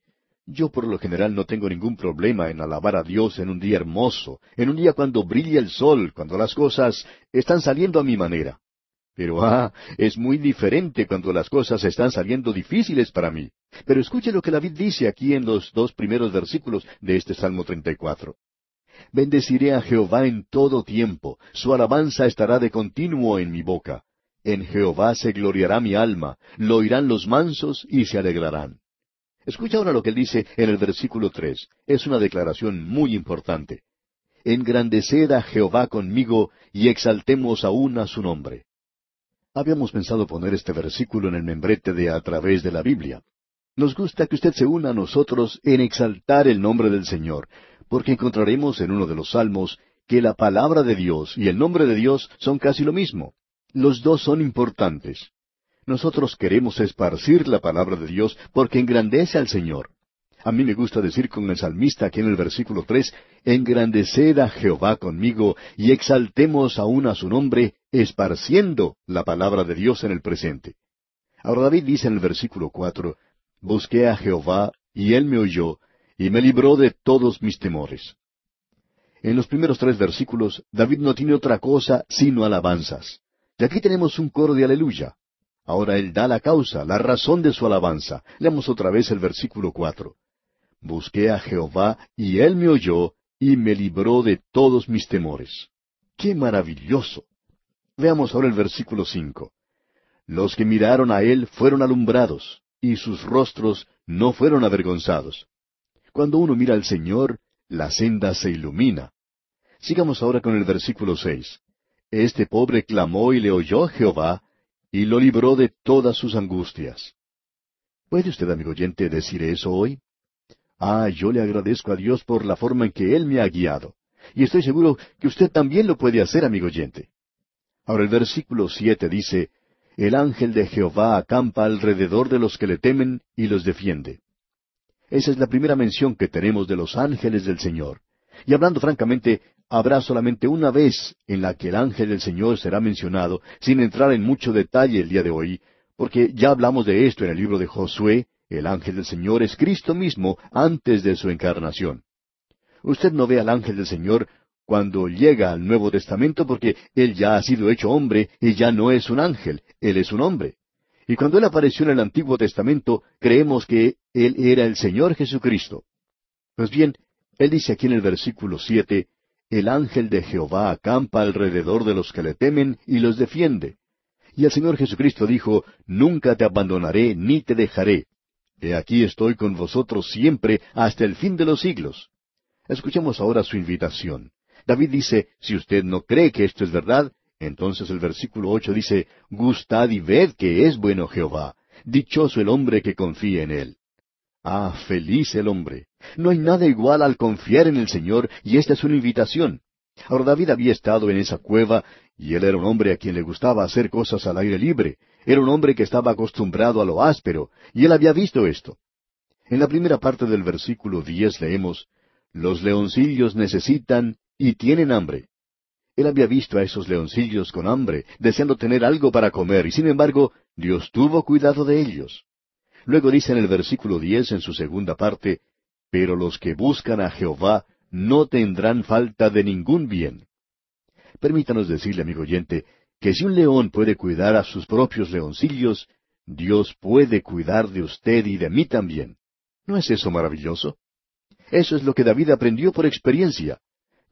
yo por lo general no tengo ningún problema en alabar a Dios en un día hermoso, en un día cuando brilla el sol, cuando las cosas están saliendo a mi manera. Pero ah, es muy diferente cuando las cosas están saliendo difíciles para mí. Pero escuche lo que David dice aquí en los dos primeros versículos de este Salmo 34. Bendeciré a Jehová en todo tiempo, su alabanza estará de continuo en mi boca. En Jehová se gloriará mi alma, lo oirán los mansos y se alegrarán. Escucha ahora lo que él dice en el versículo tres. Es una declaración muy importante. Engrandeced a Jehová conmigo y exaltemos aún a su nombre. Habíamos pensado poner este versículo en el membrete de a través de la Biblia. Nos gusta que usted se una a nosotros en exaltar el nombre del Señor, porque encontraremos en uno de los salmos que la palabra de Dios y el nombre de Dios son casi lo mismo. Los dos son importantes. Nosotros queremos esparcir la palabra de Dios porque engrandece al Señor. A mí me gusta decir con el salmista aquí en el versículo tres, engrandeced a Jehová conmigo y exaltemos aún a su nombre, esparciendo la palabra de Dios en el presente. Ahora David dice en el versículo cuatro, busqué a Jehová y él me oyó y me libró de todos mis temores. En los primeros tres versículos, David no tiene otra cosa sino alabanzas. Y aquí tenemos un coro de aleluya. Ahora él da la causa, la razón de su alabanza. Leamos otra vez el versículo cuatro. Busqué a Jehová, y él me oyó, y me libró de todos mis temores. ¡Qué maravilloso! Veamos ahora el versículo cinco. Los que miraron a él fueron alumbrados, y sus rostros no fueron avergonzados. Cuando uno mira al Señor, la senda se ilumina. Sigamos ahora con el versículo seis. Este pobre clamó y le oyó Jehová, y lo libró de todas sus angustias. ¿Puede usted, amigo oyente, decir eso hoy? Ah, yo le agradezco a Dios por la forma en que Él me ha guiado. Y estoy seguro que usted también lo puede hacer, amigo oyente. Ahora el versículo siete dice, El ángel de Jehová acampa alrededor de los que le temen y los defiende. Esa es la primera mención que tenemos de los ángeles del Señor. Y hablando francamente, habrá solamente una vez en la que el ángel del Señor será mencionado, sin entrar en mucho detalle el día de hoy, porque ya hablamos de esto en el libro de Josué, el ángel del Señor es Cristo mismo antes de su encarnación. Usted no ve al ángel del Señor cuando llega al Nuevo Testamento porque Él ya ha sido hecho hombre y ya no es un ángel, Él es un hombre. Y cuando Él apareció en el Antiguo Testamento, creemos que Él era el Señor Jesucristo. Pues bien, Él dice aquí en el versículo siete, El ángel de Jehová acampa alrededor de los que le temen y los defiende. Y el Señor Jesucristo dijo, Nunca te abandonaré ni te dejaré. He aquí estoy con vosotros siempre hasta el fin de los siglos. Escuchemos ahora su invitación. David dice, si usted no cree que esto es verdad, entonces el versículo ocho dice, Gustad y ved que es bueno Jehová, dichoso el hombre que confía en él. Ah, feliz el hombre. No hay nada igual al confiar en el Señor, y esta es una invitación. Ahora David había estado en esa cueva, y él era un hombre a quien le gustaba hacer cosas al aire libre. Era un hombre que estaba acostumbrado a lo áspero, y él había visto esto. En la primera parte del versículo diez leemos, Los leoncillos necesitan y tienen hambre. Él había visto a esos leoncillos con hambre, deseando tener algo para comer, y sin embargo, Dios tuvo cuidado de ellos. Luego dice en el versículo diez en su segunda parte, Pero los que buscan a Jehová no tendrán falta de ningún bien. Permítanos decirle, amigo oyente, que si un león puede cuidar a sus propios leoncillos, Dios puede cuidar de usted y de mí también. ¿No es eso maravilloso? Eso es lo que David aprendió por experiencia.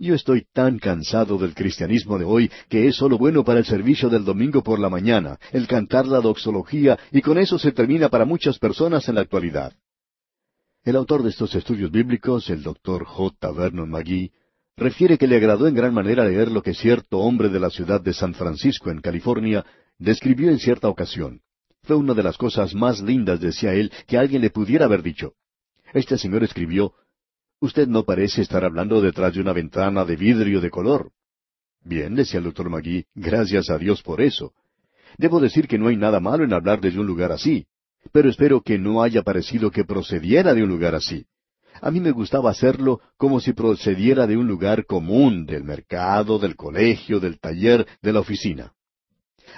Yo estoy tan cansado del cristianismo de hoy que es solo bueno para el servicio del domingo por la mañana, el cantar la doxología, y con eso se termina para muchas personas en la actualidad. El autor de estos estudios bíblicos, el doctor J. Vernon McGee, refiere que le agradó en gran manera leer lo que cierto hombre de la ciudad de San Francisco, en California, describió en cierta ocasión. Fue una de las cosas más lindas, decía él, que alguien le pudiera haber dicho. Este señor escribió, Usted no parece estar hablando detrás de una ventana de vidrio de color. Bien, decía el doctor Magui, gracias a Dios por eso. Debo decir que no hay nada malo en hablar desde un lugar así, pero espero que no haya parecido que procediera de un lugar así. A mí me gustaba hacerlo como si procediera de un lugar común, del mercado, del colegio, del taller, de la oficina.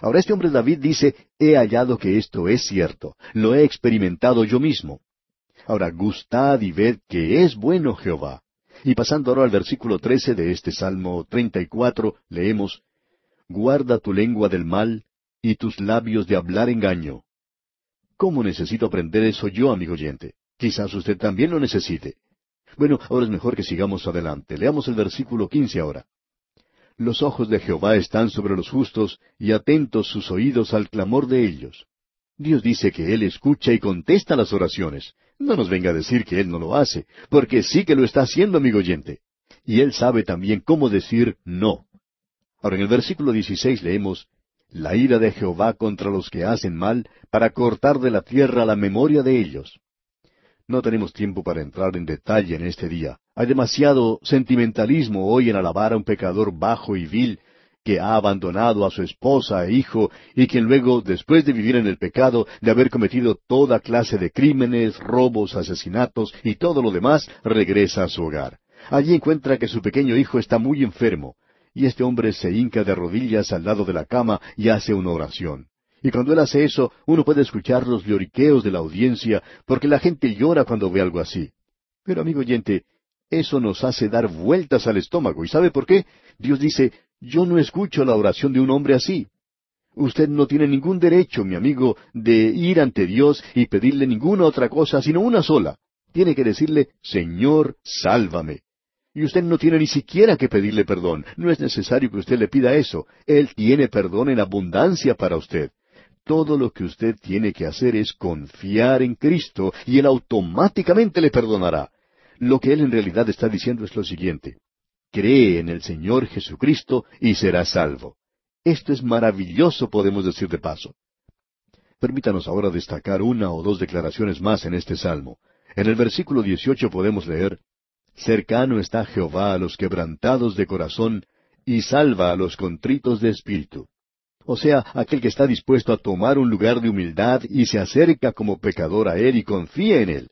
Ahora este hombre David dice, he hallado que esto es cierto, lo he experimentado yo mismo. Ahora, gustad y ved que es bueno Jehová. Y pasando ahora al versículo trece de este Salmo treinta y cuatro, leemos, Guarda tu lengua del mal y tus labios de hablar engaño. ¿Cómo necesito aprender eso yo, amigo oyente? Quizás usted también lo necesite. Bueno, ahora es mejor que sigamos adelante. Leamos el versículo quince ahora. Los ojos de Jehová están sobre los justos, y atentos sus oídos al clamor de ellos. Dios dice que Él escucha y contesta las oraciones. No nos venga a decir que Él no lo hace, porque sí que lo está haciendo, amigo oyente. Y Él sabe también cómo decir no. Ahora en el versículo 16 leemos, La ira de Jehová contra los que hacen mal, para cortar de la tierra la memoria de ellos. No tenemos tiempo para entrar en detalle en este día. Hay demasiado sentimentalismo hoy en alabar a un pecador bajo y vil, que ha abandonado a su esposa e hijo y quien luego, después de vivir en el pecado, de haber cometido toda clase de crímenes, robos, asesinatos y todo lo demás, regresa a su hogar. Allí encuentra que su pequeño hijo está muy enfermo, y este hombre se hinca de rodillas al lado de la cama y hace una oración. Y cuando él hace eso, uno puede escuchar los lloriqueos de la audiencia, porque la gente llora cuando ve algo así. Pero amigo oyente, eso nos hace dar vueltas al estómago. ¿Y sabe por qué? Dios dice, yo no escucho la oración de un hombre así. Usted no tiene ningún derecho, mi amigo, de ir ante Dios y pedirle ninguna otra cosa, sino una sola. Tiene que decirle, Señor, sálvame. Y usted no tiene ni siquiera que pedirle perdón. No es necesario que usted le pida eso. Él tiene perdón en abundancia para usted. Todo lo que usted tiene que hacer es confiar en Cristo y Él automáticamente le perdonará. Lo que Él en realidad está diciendo es lo siguiente cree en el Señor Jesucristo y será salvo. Esto es maravilloso, podemos decir de paso. Permítanos ahora destacar una o dos declaraciones más en este salmo. En el versículo 18 podemos leer, Cercano está Jehová a los quebrantados de corazón, y salva a los contritos de espíritu. O sea, aquel que está dispuesto a tomar un lugar de humildad y se acerca como pecador a Él y confía en Él.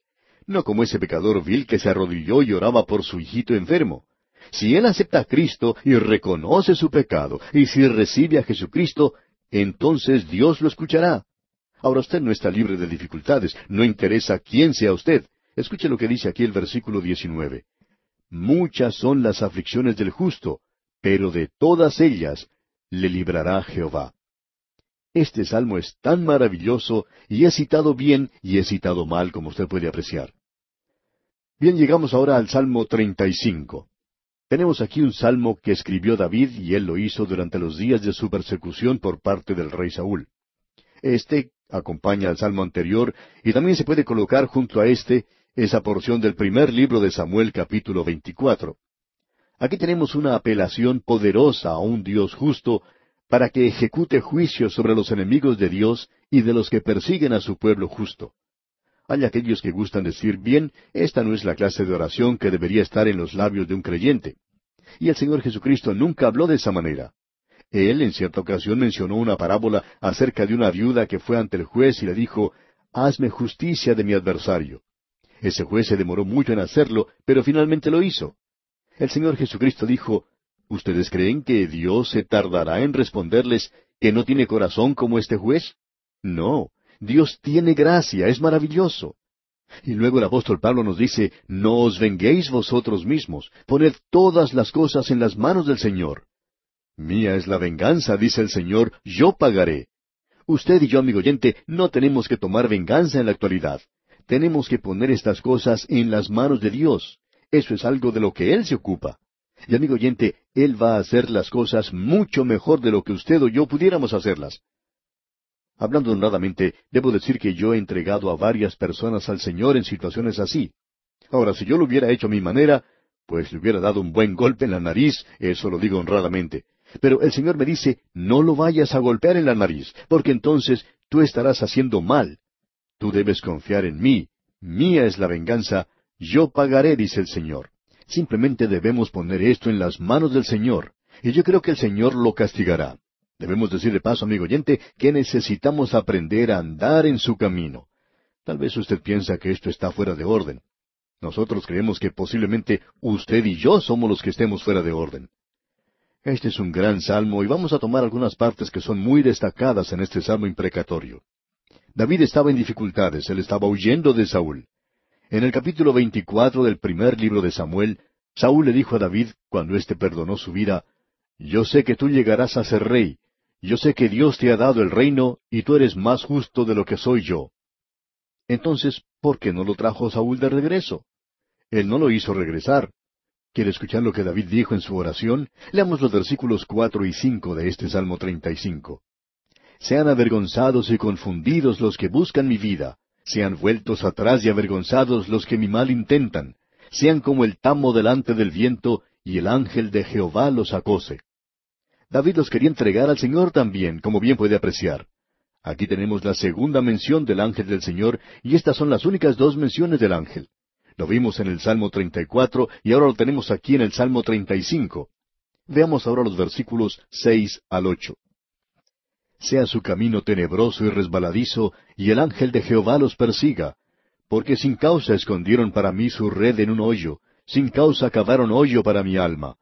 No como ese pecador vil que se arrodilló y oraba por su hijito enfermo. Si él acepta a Cristo y reconoce su pecado, y si recibe a Jesucristo, entonces Dios lo escuchará. Ahora usted no está libre de dificultades, no interesa quién sea usted. Escuche lo que dice aquí el versículo 19. Muchas son las aflicciones del justo, pero de todas ellas le librará Jehová. Este salmo es tan maravilloso y he citado bien y he citado mal como usted puede apreciar. Bien, llegamos ahora al Salmo 35. Tenemos aquí un salmo que escribió David y él lo hizo durante los días de su persecución por parte del rey Saúl. Este acompaña al salmo anterior y también se puede colocar junto a este esa porción del primer libro de Samuel capítulo 24. Aquí tenemos una apelación poderosa a un Dios justo para que ejecute juicio sobre los enemigos de Dios y de los que persiguen a su pueblo justo. Hay aquellos que gustan decir, bien, esta no es la clase de oración que debería estar en los labios de un creyente. Y el Señor Jesucristo nunca habló de esa manera. Él en cierta ocasión mencionó una parábola acerca de una viuda que fue ante el juez y le dijo, Hazme justicia de mi adversario. Ese juez se demoró mucho en hacerlo, pero finalmente lo hizo. El Señor Jesucristo dijo, ¿Ustedes creen que Dios se tardará en responderles que no tiene corazón como este juez? No, Dios tiene gracia, es maravilloso. Y luego el apóstol Pablo nos dice, no os venguéis vosotros mismos, poned todas las cosas en las manos del Señor. Mía es la venganza, dice el Señor, yo pagaré. Usted y yo, amigo oyente, no tenemos que tomar venganza en la actualidad. Tenemos que poner estas cosas en las manos de Dios. Eso es algo de lo que Él se ocupa. Y amigo oyente, Él va a hacer las cosas mucho mejor de lo que usted o yo pudiéramos hacerlas. Hablando honradamente, debo decir que yo he entregado a varias personas al Señor en situaciones así. Ahora, si yo lo hubiera hecho a mi manera, pues le hubiera dado un buen golpe en la nariz, eso lo digo honradamente. Pero el Señor me dice, no lo vayas a golpear en la nariz, porque entonces tú estarás haciendo mal. Tú debes confiar en mí. Mía es la venganza. Yo pagaré, dice el Señor. Simplemente debemos poner esto en las manos del Señor, y yo creo que el Señor lo castigará. Debemos decir de paso, amigo oyente, que necesitamos aprender a andar en su camino. Tal vez usted piensa que esto está fuera de orden. Nosotros creemos que posiblemente usted y yo somos los que estemos fuera de orden. Este es un gran salmo y vamos a tomar algunas partes que son muy destacadas en este salmo imprecatorio. David estaba en dificultades, él estaba huyendo de Saúl. En el capítulo 24 del primer libro de Samuel, Saúl le dijo a David, cuando éste perdonó su vida, Yo sé que tú llegarás a ser rey, yo sé que Dios te ha dado el reino y tú eres más justo de lo que soy yo. Entonces, ¿por qué no lo trajo Saúl de regreso? Él no lo hizo regresar. ¿Quiere escuchar lo que David dijo en su oración? Leamos los versículos cuatro y cinco de este Salmo treinta y cinco. Sean avergonzados y confundidos los que buscan mi vida, sean vueltos atrás y avergonzados los que mi mal intentan, sean como el tamo delante del viento, y el ángel de Jehová los acose. David los quería entregar al Señor también, como bien puede apreciar. Aquí tenemos la segunda mención del ángel del Señor, y estas son las únicas dos menciones del ángel. Lo vimos en el Salmo 34 y ahora lo tenemos aquí en el Salmo 35. Veamos ahora los versículos seis al ocho. Sea su camino tenebroso y resbaladizo, y el ángel de Jehová los persiga, porque sin causa escondieron para mí su red en un hoyo, sin causa cavaron hoyo para mi alma.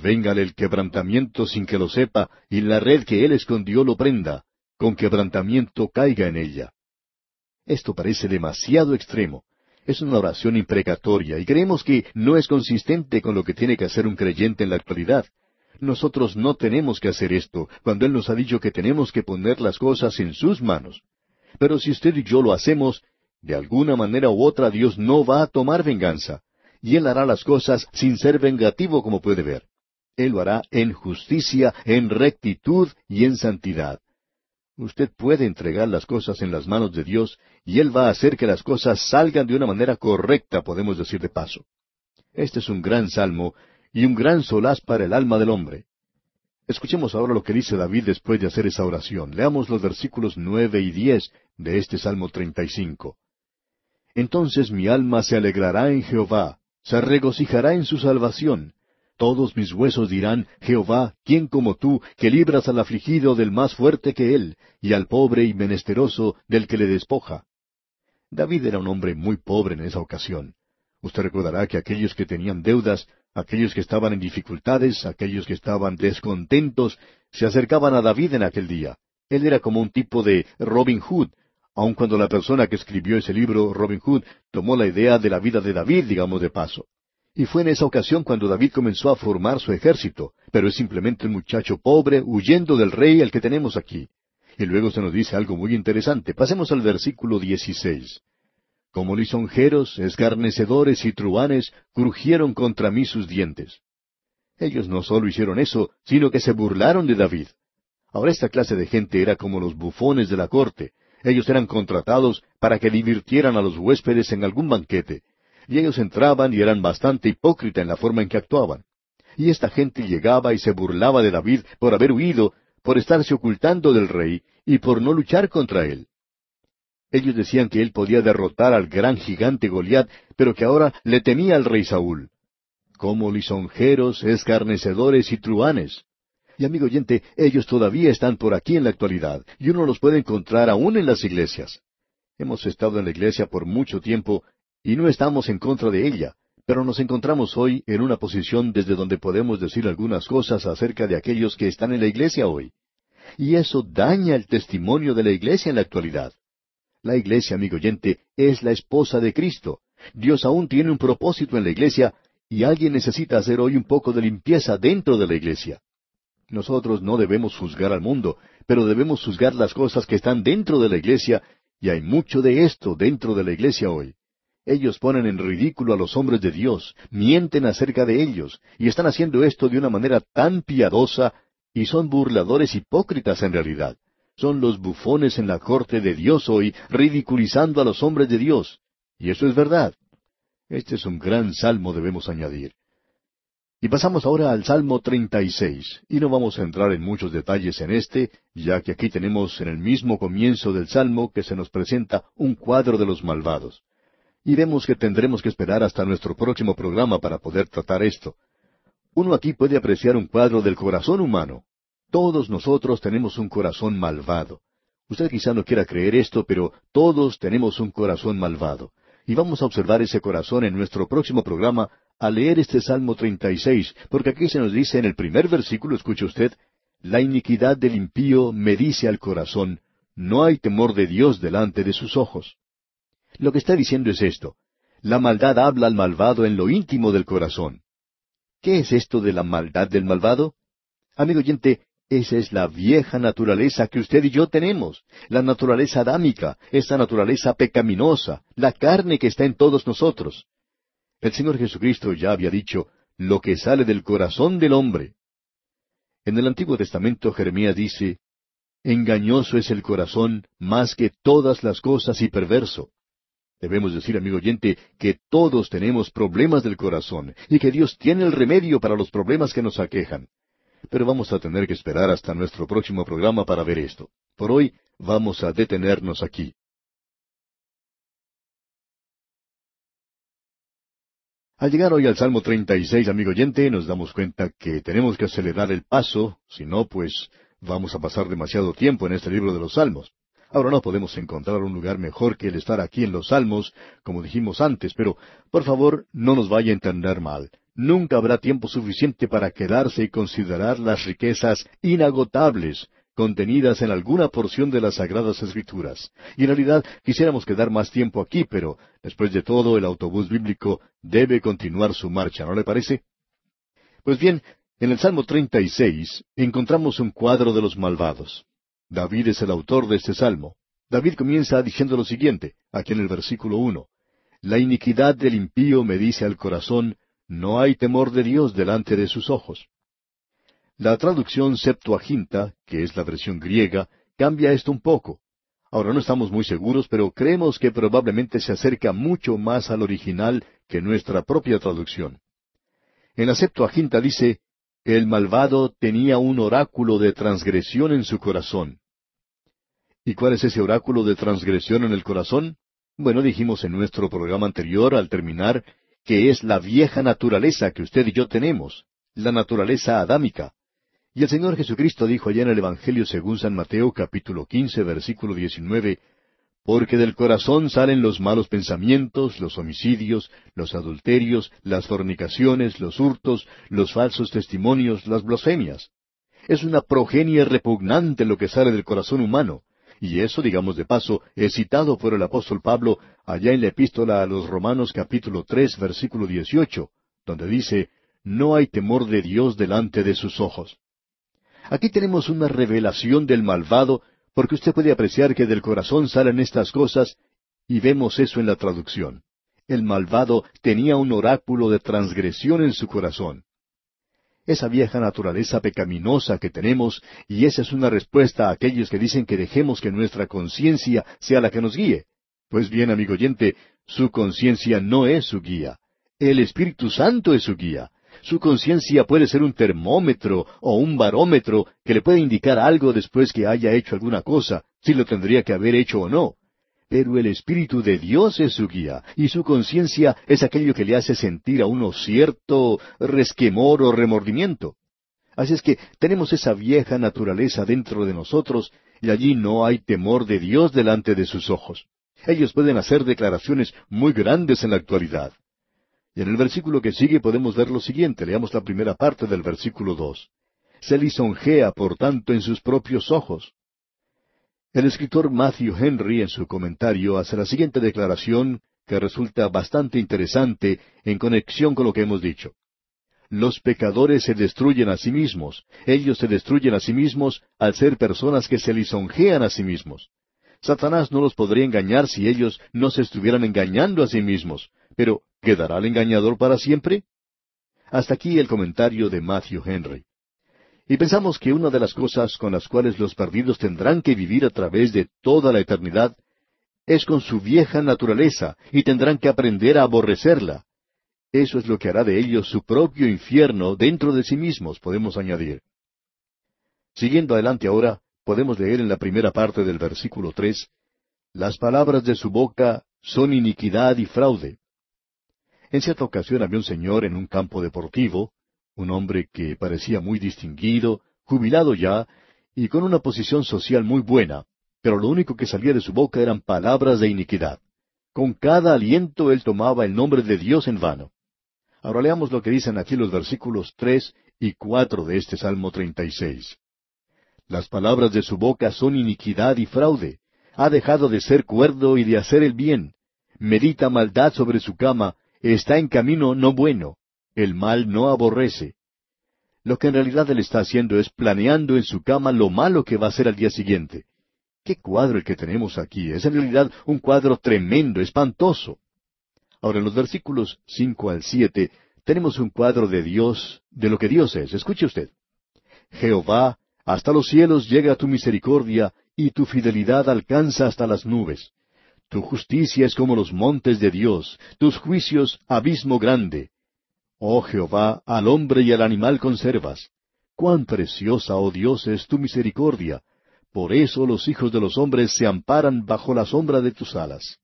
Véngale el quebrantamiento sin que lo sepa, y la red que él escondió lo prenda, con quebrantamiento caiga en ella. Esto parece demasiado extremo. Es una oración imprecatoria y creemos que no es consistente con lo que tiene que hacer un creyente en la actualidad. Nosotros no tenemos que hacer esto, cuando Él nos ha dicho que tenemos que poner las cosas en sus manos. Pero si usted y yo lo hacemos, de alguna manera u otra Dios no va a tomar venganza, y Él hará las cosas sin ser vengativo como puede ver. Él lo hará en justicia, en rectitud y en santidad. Usted puede entregar las cosas en las manos de Dios y Él va a hacer que las cosas salgan de una manera correcta, podemos decir de paso. Este es un gran salmo y un gran solaz para el alma del hombre. Escuchemos ahora lo que dice David después de hacer esa oración. Leamos los versículos nueve y diez de este Salmo treinta y cinco. Entonces mi alma se alegrará en Jehová, se regocijará en su salvación. Todos mis huesos dirán, Jehová, ¿quién como tú, que libras al afligido del más fuerte que él, y al pobre y menesteroso del que le despoja? David era un hombre muy pobre en esa ocasión. Usted recordará que aquellos que tenían deudas, aquellos que estaban en dificultades, aquellos que estaban descontentos, se acercaban a David en aquel día. Él era como un tipo de Robin Hood, aun cuando la persona que escribió ese libro, Robin Hood, tomó la idea de la vida de David, digamos de paso. Y fue en esa ocasión cuando David comenzó a formar su ejército, pero es simplemente un muchacho pobre huyendo del rey al que tenemos aquí. Y luego se nos dice algo muy interesante. Pasemos al versículo 16. Como lisonjeros, escarnecedores y truanes, crujieron contra mí sus dientes. Ellos no solo hicieron eso, sino que se burlaron de David. Ahora esta clase de gente era como los bufones de la corte, ellos eran contratados para que divirtieran a los huéspedes en algún banquete, y ellos entraban y eran bastante hipócritas en la forma en que actuaban. Y esta gente llegaba y se burlaba de David por haber huido, por estarse ocultando del rey y por no luchar contra él. Ellos decían que él podía derrotar al gran gigante Goliat, pero que ahora le temía al rey Saúl. Como lisonjeros, escarnecedores y truanes. Y amigo oyente, ellos todavía están por aquí en la actualidad, y uno los puede encontrar aún en las iglesias. Hemos estado en la iglesia por mucho tiempo, y no estamos en contra de ella, pero nos encontramos hoy en una posición desde donde podemos decir algunas cosas acerca de aquellos que están en la iglesia hoy. Y eso daña el testimonio de la iglesia en la actualidad. La iglesia, amigo oyente, es la esposa de Cristo. Dios aún tiene un propósito en la iglesia, y alguien necesita hacer hoy un poco de limpieza dentro de la iglesia. Nosotros no debemos juzgar al mundo, pero debemos juzgar las cosas que están dentro de la iglesia, y hay mucho de esto dentro de la iglesia hoy. Ellos ponen en ridículo a los hombres de Dios, mienten acerca de ellos, y están haciendo esto de una manera tan piadosa, y son burladores hipócritas en realidad. Son los bufones en la corte de Dios hoy, ridiculizando a los hombres de Dios. Y eso es verdad. Este es un gran salmo, debemos añadir. Y pasamos ahora al Salmo 36, y no vamos a entrar en muchos detalles en este, ya que aquí tenemos en el mismo comienzo del Salmo que se nos presenta un cuadro de los malvados. Y vemos que tendremos que esperar hasta nuestro próximo programa para poder tratar esto. Uno aquí puede apreciar un cuadro del corazón humano. Todos nosotros tenemos un corazón malvado. Usted quizá no quiera creer esto, pero todos tenemos un corazón malvado. Y vamos a observar ese corazón en nuestro próximo programa a leer este Salmo 36, porque aquí se nos dice en el primer versículo, escuche usted, la iniquidad del impío me dice al corazón, no hay temor de Dios delante de sus ojos. Lo que está diciendo es esto, la maldad habla al malvado en lo íntimo del corazón. ¿Qué es esto de la maldad del malvado? Amigo oyente, esa es la vieja naturaleza que usted y yo tenemos, la naturaleza adámica, esa naturaleza pecaminosa, la carne que está en todos nosotros. El Señor Jesucristo ya había dicho, lo que sale del corazón del hombre. En el Antiguo Testamento Jeremías dice, engañoso es el corazón más que todas las cosas y perverso. Debemos decir, amigo oyente, que todos tenemos problemas del corazón y que Dios tiene el remedio para los problemas que nos aquejan. Pero vamos a tener que esperar hasta nuestro próximo programa para ver esto. Por hoy vamos a detenernos aquí. Al llegar hoy al Salmo 36, amigo oyente, nos damos cuenta que tenemos que acelerar el paso, si no, pues vamos a pasar demasiado tiempo en este libro de los Salmos. Ahora no podemos encontrar un lugar mejor que el estar aquí en los Salmos, como dijimos antes, pero por favor no nos vaya a entender mal. Nunca habrá tiempo suficiente para quedarse y considerar las riquezas inagotables contenidas en alguna porción de las Sagradas Escrituras. Y en realidad quisiéramos quedar más tiempo aquí, pero después de todo el autobús bíblico debe continuar su marcha, ¿no le parece? Pues bien, en el Salmo 36 encontramos un cuadro de los malvados. David es el autor de este salmo. David comienza diciendo lo siguiente, aquí en el versículo uno. La iniquidad del impío me dice al corazón, no hay temor de Dios delante de sus ojos. La traducción Septuaginta, que es la versión griega, cambia esto un poco. Ahora no estamos muy seguros, pero creemos que probablemente se acerca mucho más al original que nuestra propia traducción. En la Septuaginta dice, el malvado tenía un oráculo de transgresión en su corazón. ¿Y cuál es ese oráculo de transgresión en el corazón? Bueno, dijimos en nuestro programa anterior, al terminar, que es la vieja naturaleza que usted y yo tenemos, la naturaleza adámica. Y el Señor Jesucristo dijo allá en el Evangelio según San Mateo capítulo quince versículo diecinueve, porque del corazón salen los malos pensamientos, los homicidios, los adulterios, las fornicaciones, los hurtos, los falsos testimonios, las blasfemias. Es una progenie repugnante lo que sale del corazón humano. Y eso, digamos de paso, es citado por el apóstol Pablo allá en la epístola a los Romanos capítulo tres versículo dieciocho, donde dice, No hay temor de Dios delante de sus ojos. Aquí tenemos una revelación del malvado porque usted puede apreciar que del corazón salen estas cosas, y vemos eso en la traducción. El malvado tenía un oráculo de transgresión en su corazón. Esa vieja naturaleza pecaminosa que tenemos, y esa es una respuesta a aquellos que dicen que dejemos que nuestra conciencia sea la que nos guíe. Pues bien, amigo oyente, su conciencia no es su guía. El Espíritu Santo es su guía. Su conciencia puede ser un termómetro o un barómetro que le puede indicar algo después que haya hecho alguna cosa, si lo tendría que haber hecho o no. Pero el Espíritu de Dios es su guía, y su conciencia es aquello que le hace sentir a uno cierto resquemor o remordimiento. Así es que tenemos esa vieja naturaleza dentro de nosotros, y allí no hay temor de Dios delante de sus ojos. Ellos pueden hacer declaraciones muy grandes en la actualidad. Y en el versículo que sigue podemos ver lo siguiente. Leamos la primera parte del versículo dos. Se lisonjea, por tanto, en sus propios ojos. El escritor Matthew Henry en su comentario hace la siguiente declaración que resulta bastante interesante en conexión con lo que hemos dicho. Los pecadores se destruyen a sí mismos. Ellos se destruyen a sí mismos al ser personas que se lisonjean a sí mismos. Satanás no los podría engañar si ellos no se estuvieran engañando a sí mismos. Pero, ¿quedará el engañador para siempre? Hasta aquí el comentario de Matthew Henry. Y pensamos que una de las cosas con las cuales los perdidos tendrán que vivir a través de toda la eternidad es con su vieja naturaleza y tendrán que aprender a aborrecerla. Eso es lo que hará de ellos su propio infierno dentro de sí mismos, podemos añadir. Siguiendo adelante ahora, podemos leer en la primera parte del versículo tres, Las palabras de su boca son iniquidad y fraude. En cierta ocasión había un señor en un campo deportivo, un hombre que parecía muy distinguido, jubilado ya, y con una posición social muy buena, pero lo único que salía de su boca eran palabras de iniquidad. Con cada aliento él tomaba el nombre de Dios en vano. Ahora leamos lo que dicen aquí los versículos tres y cuatro de este Salmo treinta y seis. Las palabras de su boca son iniquidad y fraude. Ha dejado de ser cuerdo y de hacer el bien. Medita maldad sobre su cama está en camino no bueno, el mal no aborrece. Lo que en realidad él está haciendo es planeando en su cama lo malo que va a hacer al día siguiente. ¿Qué cuadro el que tenemos aquí? Es en realidad un cuadro tremendo, espantoso. Ahora en los versículos cinco al siete tenemos un cuadro de Dios, de lo que Dios es. Escuche usted. Jehová, hasta los cielos llega tu misericordia, y tu fidelidad alcanza hasta las nubes. Tu justicia es como los montes de Dios, tus juicios abismo grande. Oh Jehová, al hombre y al animal conservas. Cuán preciosa, oh Dios, es tu misericordia. Por eso los hijos de los hombres se amparan bajo la sombra de tus alas.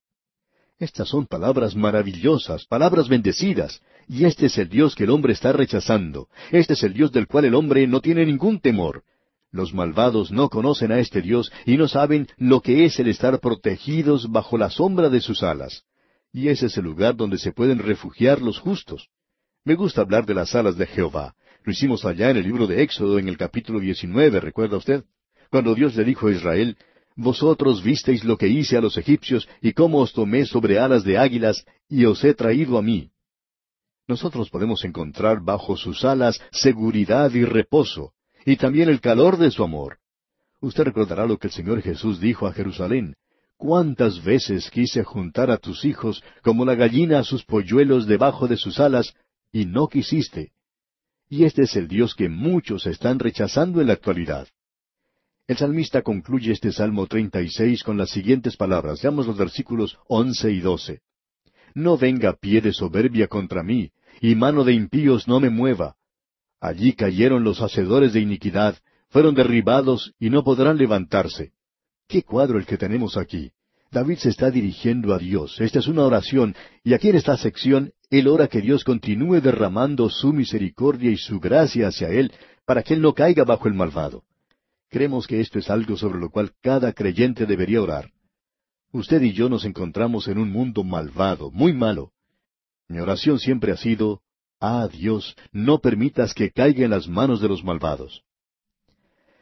Estas son palabras maravillosas, palabras bendecidas, y este es el Dios que el hombre está rechazando. Este es el Dios del cual el hombre no tiene ningún temor. Los malvados no conocen a este Dios y no saben lo que es el estar protegidos bajo la sombra de sus alas. Y ese es el lugar donde se pueden refugiar los justos. Me gusta hablar de las alas de Jehová. Lo hicimos allá en el libro de Éxodo en el capítulo 19, ¿recuerda usted? Cuando Dios le dijo a Israel, Vosotros visteis lo que hice a los egipcios y cómo os tomé sobre alas de águilas y os he traído a mí. Nosotros podemos encontrar bajo sus alas seguridad y reposo y también el calor de su amor. Usted recordará lo que el Señor Jesús dijo a Jerusalén. ¿Cuántas veces quise juntar a tus hijos como la gallina a sus polluelos debajo de sus alas, y no quisiste? Y este es el Dios que muchos están rechazando en la actualidad. El salmista concluye este Salmo 36 con las siguientes palabras. Veamos los versículos once y doce. No venga pie de soberbia contra mí, y mano de impíos no me mueva. Allí cayeron los hacedores de iniquidad, fueron derribados y no podrán levantarse. ¿Qué cuadro el que tenemos aquí? David se está dirigiendo a Dios. Esta es una oración, y aquí en esta sección él ora que Dios continúe derramando su misericordia y su gracia hacia él para que él no caiga bajo el malvado. Creemos que esto es algo sobre lo cual cada creyente debería orar. Usted y yo nos encontramos en un mundo malvado, muy malo. Mi oración siempre ha sido, Ah Dios, no permitas que caiga en las manos de los malvados.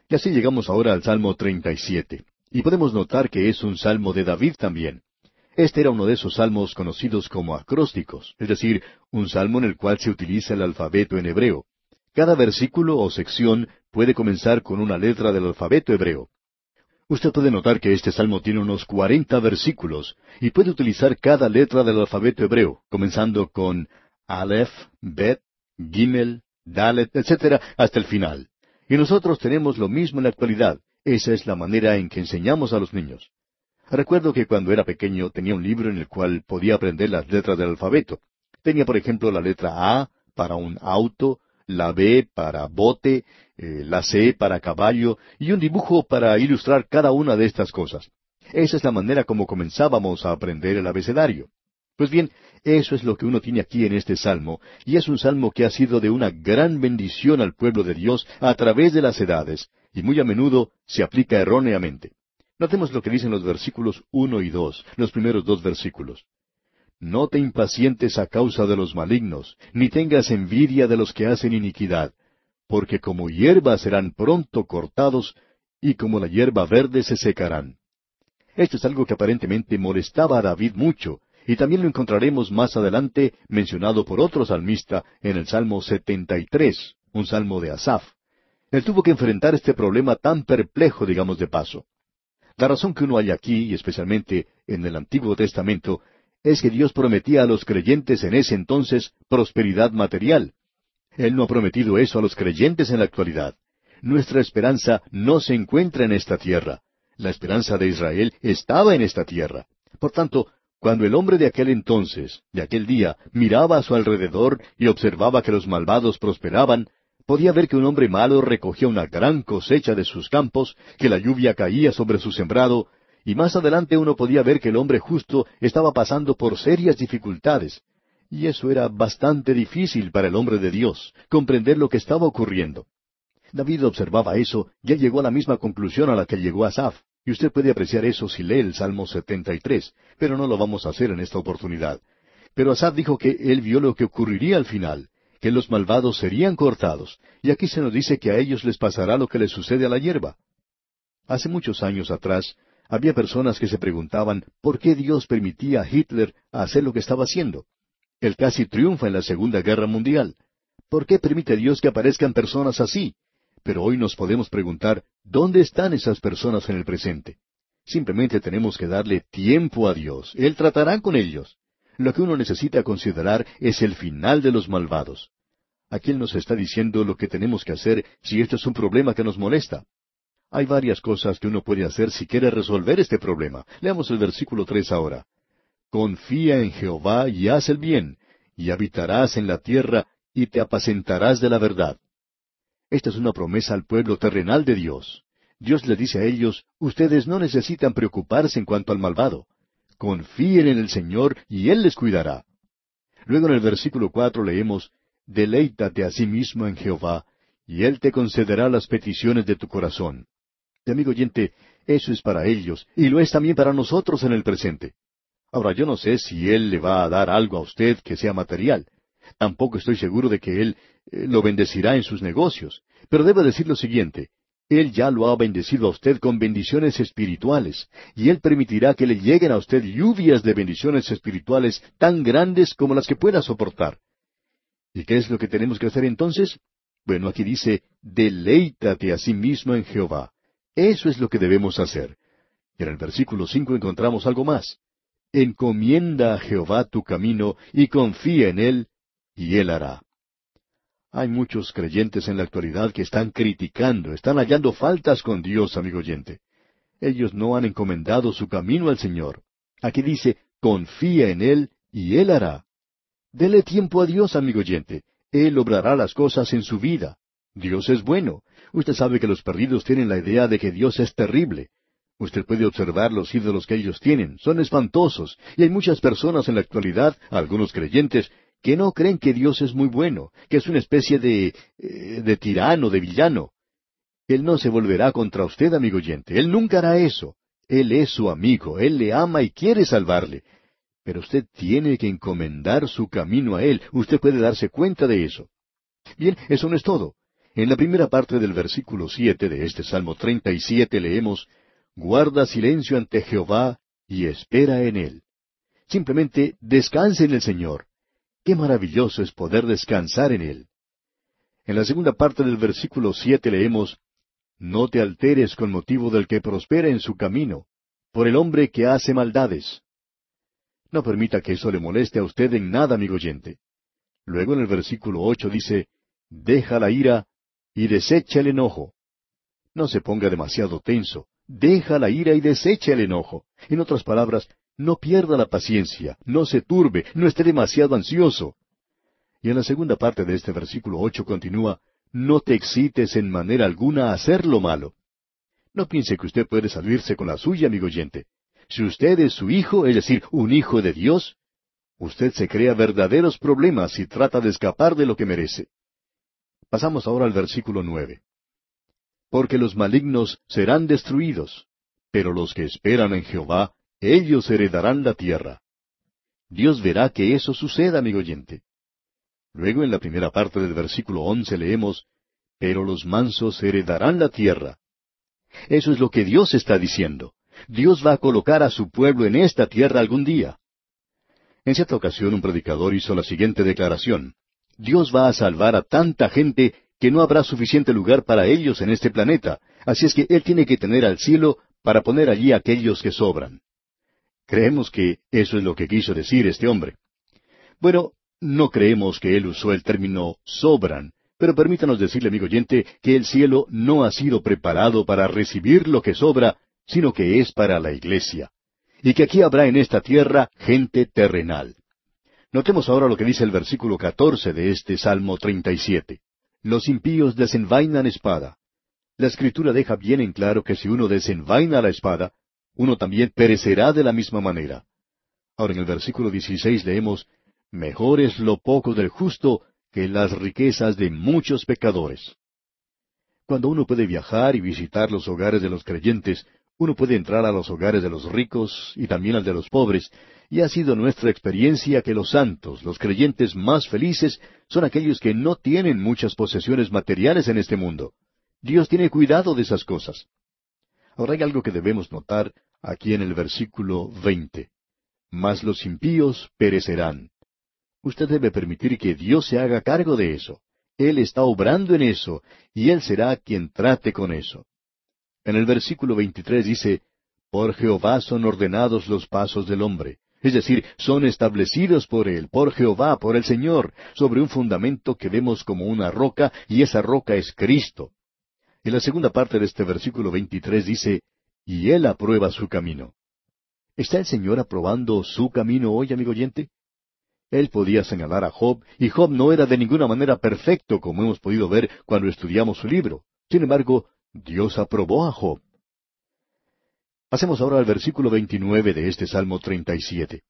Y así llegamos ahora al Salmo 37, y podemos notar que es un salmo de David también. Este era uno de esos salmos conocidos como acrósticos, es decir, un salmo en el cual se utiliza el alfabeto en hebreo. Cada versículo o sección puede comenzar con una letra del alfabeto hebreo. Usted puede notar que este salmo tiene unos cuarenta versículos y puede utilizar cada letra del alfabeto hebreo, comenzando con Aleph, Bet, Gimel, Dalet, etc., hasta el final. Y nosotros tenemos lo mismo en la actualidad. Esa es la manera en que enseñamos a los niños. Recuerdo que cuando era pequeño tenía un libro en el cual podía aprender las letras del alfabeto. Tenía, por ejemplo, la letra A para un auto, la B para bote, eh, la C para caballo y un dibujo para ilustrar cada una de estas cosas. Esa es la manera como comenzábamos a aprender el abecedario. Pues bien, eso es lo que uno tiene aquí en este salmo, y es un salmo que ha sido de una gran bendición al pueblo de Dios a través de las edades, y muy a menudo se aplica erróneamente. Notemos lo que dicen los versículos uno y dos, los primeros dos versículos. No te impacientes a causa de los malignos, ni tengas envidia de los que hacen iniquidad, porque como hierba serán pronto cortados, y como la hierba verde se secarán. Esto es algo que aparentemente molestaba a David mucho, y también lo encontraremos más adelante mencionado por otro salmista en el Salmo 73, un salmo de Asaf. Él tuvo que enfrentar este problema tan perplejo, digamos de paso. La razón que uno hay aquí, y especialmente en el Antiguo Testamento, es que Dios prometía a los creyentes en ese entonces prosperidad material. Él no ha prometido eso a los creyentes en la actualidad. Nuestra esperanza no se encuentra en esta tierra. La esperanza de Israel estaba en esta tierra. Por tanto, cuando el hombre de aquel entonces, de aquel día, miraba a su alrededor y observaba que los malvados prosperaban, podía ver que un hombre malo recogía una gran cosecha de sus campos, que la lluvia caía sobre su sembrado, y más adelante uno podía ver que el hombre justo estaba pasando por serias dificultades. Y eso era bastante difícil para el hombre de Dios, comprender lo que estaba ocurriendo. David observaba eso y llegó a la misma conclusión a la que llegó Asaf. Y usted puede apreciar eso si lee el Salmo 73, pero no lo vamos a hacer en esta oportunidad. Pero Asaf dijo que él vio lo que ocurriría al final, que los malvados serían cortados, y aquí se nos dice que a ellos les pasará lo que les sucede a la hierba. Hace muchos años atrás, había personas que se preguntaban por qué Dios permitía a Hitler hacer lo que estaba haciendo. Él casi triunfa en la Segunda Guerra Mundial. ¿Por qué permite Dios que aparezcan personas así? Pero hoy nos podemos preguntar, ¿dónde están esas personas en el presente? Simplemente tenemos que darle tiempo a Dios. Él tratará con ellos. Lo que uno necesita considerar es el final de los malvados. Aquí Él nos está diciendo lo que tenemos que hacer si esto es un problema que nos molesta. Hay varias cosas que uno puede hacer si quiere resolver este problema. Leamos el versículo tres ahora. Confía en Jehová y haz el bien, y habitarás en la tierra y te apacentarás de la verdad. Esta es una promesa al pueblo terrenal de Dios. Dios le dice a ellos, ustedes no necesitan preocuparse en cuanto al malvado. Confíen en el Señor y Él les cuidará. Luego en el versículo cuatro leemos, Deleítate a sí mismo en Jehová, y Él te concederá las peticiones de tu corazón amigo oyente, eso es para ellos, y lo es también para nosotros en el presente. Ahora, yo no sé si Él le va a dar algo a usted que sea material. Tampoco estoy seguro de que Él eh, lo bendecirá en sus negocios. Pero debo decir lo siguiente. Él ya lo ha bendecido a usted con bendiciones espirituales, y Él permitirá que le lleguen a usted lluvias de bendiciones espirituales tan grandes como las que pueda soportar. ¿Y qué es lo que tenemos que hacer entonces? Bueno, aquí dice, deleítate a sí mismo en Jehová. Eso es lo que debemos hacer. Y en el versículo cinco encontramos algo más. Encomienda a Jehová tu camino y confía en Él, y Él hará. Hay muchos creyentes en la actualidad que están criticando, están hallando faltas con Dios, amigo oyente. Ellos no han encomendado su camino al Señor. Aquí dice, confía en Él, y Él hará. Dele tiempo a Dios, amigo oyente. Él obrará las cosas en su vida. Dios es bueno. Usted sabe que los perdidos tienen la idea de que Dios es terrible. Usted puede observar los ídolos que ellos tienen. Son espantosos. Y hay muchas personas en la actualidad, algunos creyentes, que no creen que Dios es muy bueno, que es una especie de, eh, de tirano, de villano. Él no se volverá contra usted, amigo oyente. Él nunca hará eso. Él es su amigo. Él le ama y quiere salvarle. Pero usted tiene que encomendar su camino a Él. Usted puede darse cuenta de eso. Bien, eso no es todo. En la primera parte del versículo siete de este Salmo treinta y siete leemos Guarda silencio ante Jehová y espera en Él. Simplemente descanse en el Señor. Qué maravilloso es poder descansar en Él. En la segunda parte del versículo siete leemos No te alteres con motivo del que prospera en su camino, por el hombre que hace maldades. No permita que eso le moleste a usted en nada, amigo oyente. Luego en el versículo ocho dice Deja la ira y desecha el enojo. No se ponga demasiado tenso, deja la ira y desecha el enojo. En otras palabras, no pierda la paciencia, no se turbe, no esté demasiado ansioso. Y en la segunda parte de este versículo ocho continúa, no te excites en manera alguna a hacer lo malo. No piense que usted puede salirse con la suya, amigo oyente. Si usted es su hijo, es decir, un hijo de Dios, usted se crea verdaderos problemas y trata de escapar de lo que merece. Pasamos ahora al versículo nueve. Porque los malignos serán destruidos, pero los que esperan en Jehová, ellos heredarán la tierra. Dios verá que eso suceda, amigo oyente. Luego en la primera parte del versículo once leemos, Pero los mansos heredarán la tierra. Eso es lo que Dios está diciendo. Dios va a colocar a su pueblo en esta tierra algún día. En cierta ocasión un predicador hizo la siguiente declaración. Dios va a salvar a tanta gente que no habrá suficiente lugar para ellos en este planeta, así es que Él tiene que tener al cielo para poner allí aquellos que sobran. Creemos que eso es lo que quiso decir este hombre. Bueno, no creemos que él usó el término sobran, pero permítanos decirle, amigo oyente, que el cielo no ha sido preparado para recibir lo que sobra, sino que es para la iglesia. Y que aquí habrá en esta tierra gente terrenal. Notemos ahora lo que dice el versículo catorce de este Salmo treinta y siete. Los impíos desenvainan espada. La escritura deja bien en claro que si uno desenvaina la espada, uno también perecerá de la misma manera. Ahora en el versículo dieciséis leemos, Mejor es lo poco del justo que las riquezas de muchos pecadores. Cuando uno puede viajar y visitar los hogares de los creyentes, uno puede entrar a los hogares de los ricos y también al de los pobres, y ha sido nuestra experiencia que los santos, los creyentes más felices, son aquellos que no tienen muchas posesiones materiales en este mundo. Dios tiene cuidado de esas cosas. Ahora hay algo que debemos notar aquí en el versículo veinte. Mas los impíos perecerán. Usted debe permitir que Dios se haga cargo de eso. Él está obrando en eso, y Él será quien trate con eso. En el versículo 23 dice, Por Jehová son ordenados los pasos del hombre. Es decir, son establecidos por Él, por Jehová, por el Señor, sobre un fundamento que vemos como una roca, y esa roca es Cristo. En la segunda parte de este versículo 23 dice, Y Él aprueba su camino. ¿Está el Señor aprobando su camino hoy, amigo oyente? Él podía señalar a Job, y Job no era de ninguna manera perfecto, como hemos podido ver cuando estudiamos su libro. Sin embargo, Dios aprobó a Job. Pasemos ahora al versículo 29 de este Salmo 37.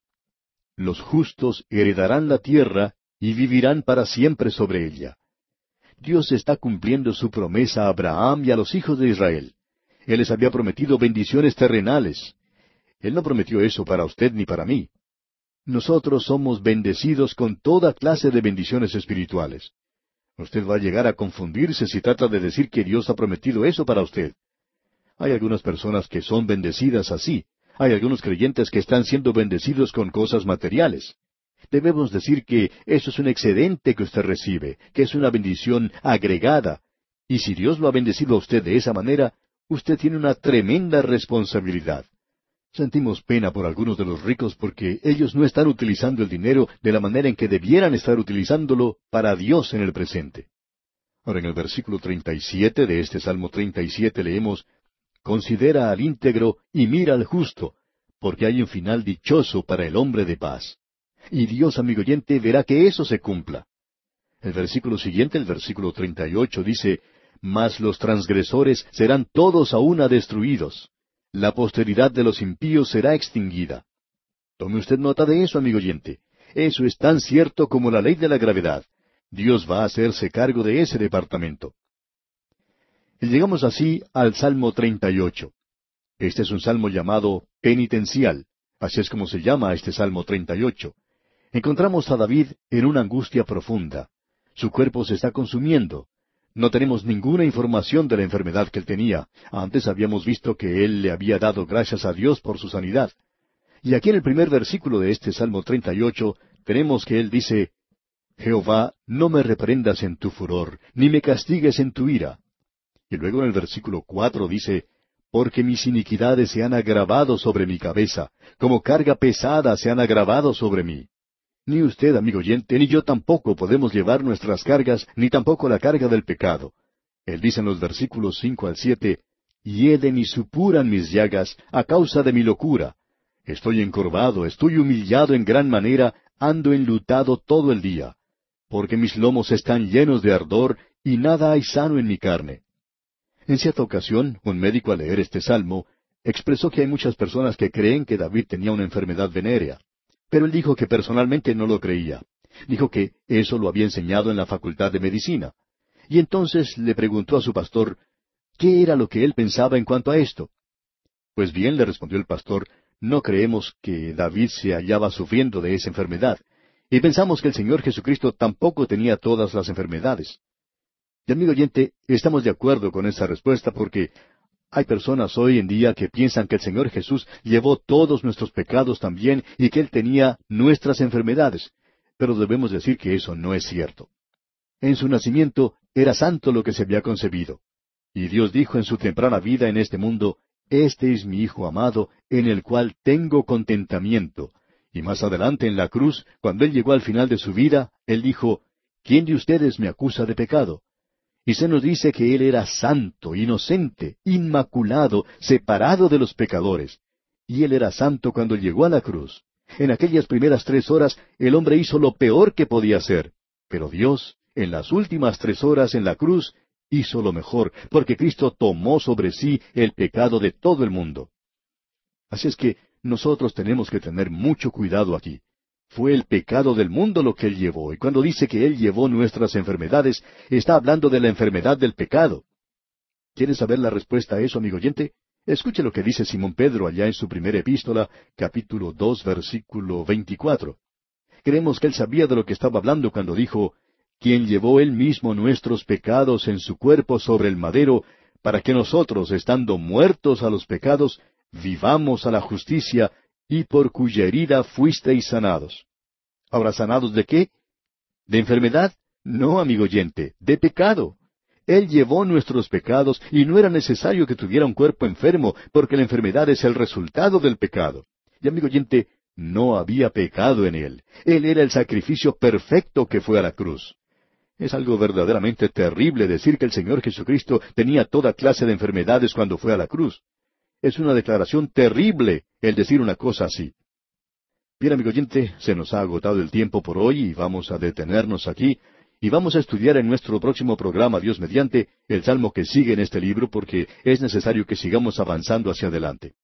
Los justos heredarán la tierra y vivirán para siempre sobre ella. Dios está cumpliendo su promesa a Abraham y a los hijos de Israel. Él les había prometido bendiciones terrenales. Él no prometió eso para usted ni para mí. Nosotros somos bendecidos con toda clase de bendiciones espirituales. Usted va a llegar a confundirse si trata de decir que Dios ha prometido eso para usted. Hay algunas personas que son bendecidas así. Hay algunos creyentes que están siendo bendecidos con cosas materiales. Debemos decir que eso es un excedente que usted recibe, que es una bendición agregada. Y si Dios lo ha bendecido a usted de esa manera, usted tiene una tremenda responsabilidad. Sentimos pena por algunos de los ricos porque ellos no están utilizando el dinero de la manera en que debieran estar utilizándolo para Dios en el presente. Ahora en el versículo 37 de este Salmo 37 leemos, Considera al íntegro y mira al justo, porque hay un final dichoso para el hombre de paz. Y Dios, amigo oyente, verá que eso se cumpla. El versículo siguiente, el versículo 38, dice, Mas los transgresores serán todos a una destruidos la posteridad de los impíos será extinguida. Tome usted nota de eso, amigo oyente. Eso es tan cierto como la ley de la gravedad. Dios va a hacerse cargo de ese departamento. Y llegamos así al Salmo 38. Este es un salmo llamado penitencial. Así es como se llama este Salmo 38. Encontramos a David en una angustia profunda. Su cuerpo se está consumiendo. No tenemos ninguna información de la enfermedad que él tenía. Antes habíamos visto que él le había dado gracias a Dios por su sanidad. Y aquí en el primer versículo de este Salmo 38 tenemos que él dice, Jehová, no me reprendas en tu furor, ni me castigues en tu ira. Y luego en el versículo cuatro dice, Porque mis iniquidades se han agravado sobre mi cabeza, como carga pesada se han agravado sobre mí. Ni usted, amigo oyente, ni yo tampoco podemos llevar nuestras cargas, ni tampoco la carga del pecado. Él dice en los versículos cinco al siete, Hieden y supuran mis llagas a causa de mi locura. Estoy encorvado, estoy humillado en gran manera, ando enlutado todo el día, porque mis lomos están llenos de ardor y nada hay sano en mi carne. En cierta ocasión, un médico al leer este salmo expresó que hay muchas personas que creen que David tenía una enfermedad venérea. Pero él dijo que personalmente no lo creía. Dijo que eso lo había enseñado en la facultad de medicina. Y entonces le preguntó a su pastor qué era lo que él pensaba en cuanto a esto. Pues bien, le respondió el pastor, no creemos que David se hallaba sufriendo de esa enfermedad, y pensamos que el Señor Jesucristo tampoco tenía todas las enfermedades. Y amigo oyente, estamos de acuerdo con esa respuesta porque hay personas hoy en día que piensan que el Señor Jesús llevó todos nuestros pecados también y que Él tenía nuestras enfermedades, pero debemos decir que eso no es cierto. En su nacimiento era santo lo que se había concebido. Y Dios dijo en su temprana vida en este mundo, Este es mi Hijo amado, en el cual tengo contentamiento. Y más adelante en la cruz, cuando Él llegó al final de su vida, Él dijo, ¿quién de ustedes me acusa de pecado? Y se nos dice que Él era santo, inocente, inmaculado, separado de los pecadores. Y Él era santo cuando llegó a la cruz. En aquellas primeras tres horas el hombre hizo lo peor que podía hacer. Pero Dios, en las últimas tres horas en la cruz, hizo lo mejor, porque Cristo tomó sobre sí el pecado de todo el mundo. Así es que nosotros tenemos que tener mucho cuidado aquí. Fue el pecado del mundo lo que Él llevó, y cuando dice que Él llevó nuestras enfermedades, está hablando de la enfermedad del pecado. ¿Quieres saber la respuesta a eso, amigo oyente? Escuche lo que dice Simón Pedro allá en su primera epístola, capítulo dos, versículo veinticuatro. Creemos que él sabía de lo que estaba hablando cuando dijo, quien llevó él mismo nuestros pecados en su cuerpo sobre el madero, para que nosotros, estando muertos a los pecados, vivamos a la justicia, y por cuya herida fuisteis sanados. Ahora, ¿sanados de qué? ¿De enfermedad? No, amigo oyente, de pecado. Él llevó nuestros pecados y no era necesario que tuviera un cuerpo enfermo, porque la enfermedad es el resultado del pecado. Y amigo oyente, no había pecado en él. Él era el sacrificio perfecto que fue a la cruz. Es algo verdaderamente terrible decir que el Señor Jesucristo tenía toda clase de enfermedades cuando fue a la cruz. Es una declaración terrible el decir una cosa así. Bien, amigo oyente, se nos ha agotado el tiempo por hoy y vamos a detenernos aquí y vamos a estudiar en nuestro próximo programa, Dios mediante, el salmo que sigue en este libro porque es necesario que sigamos avanzando hacia adelante.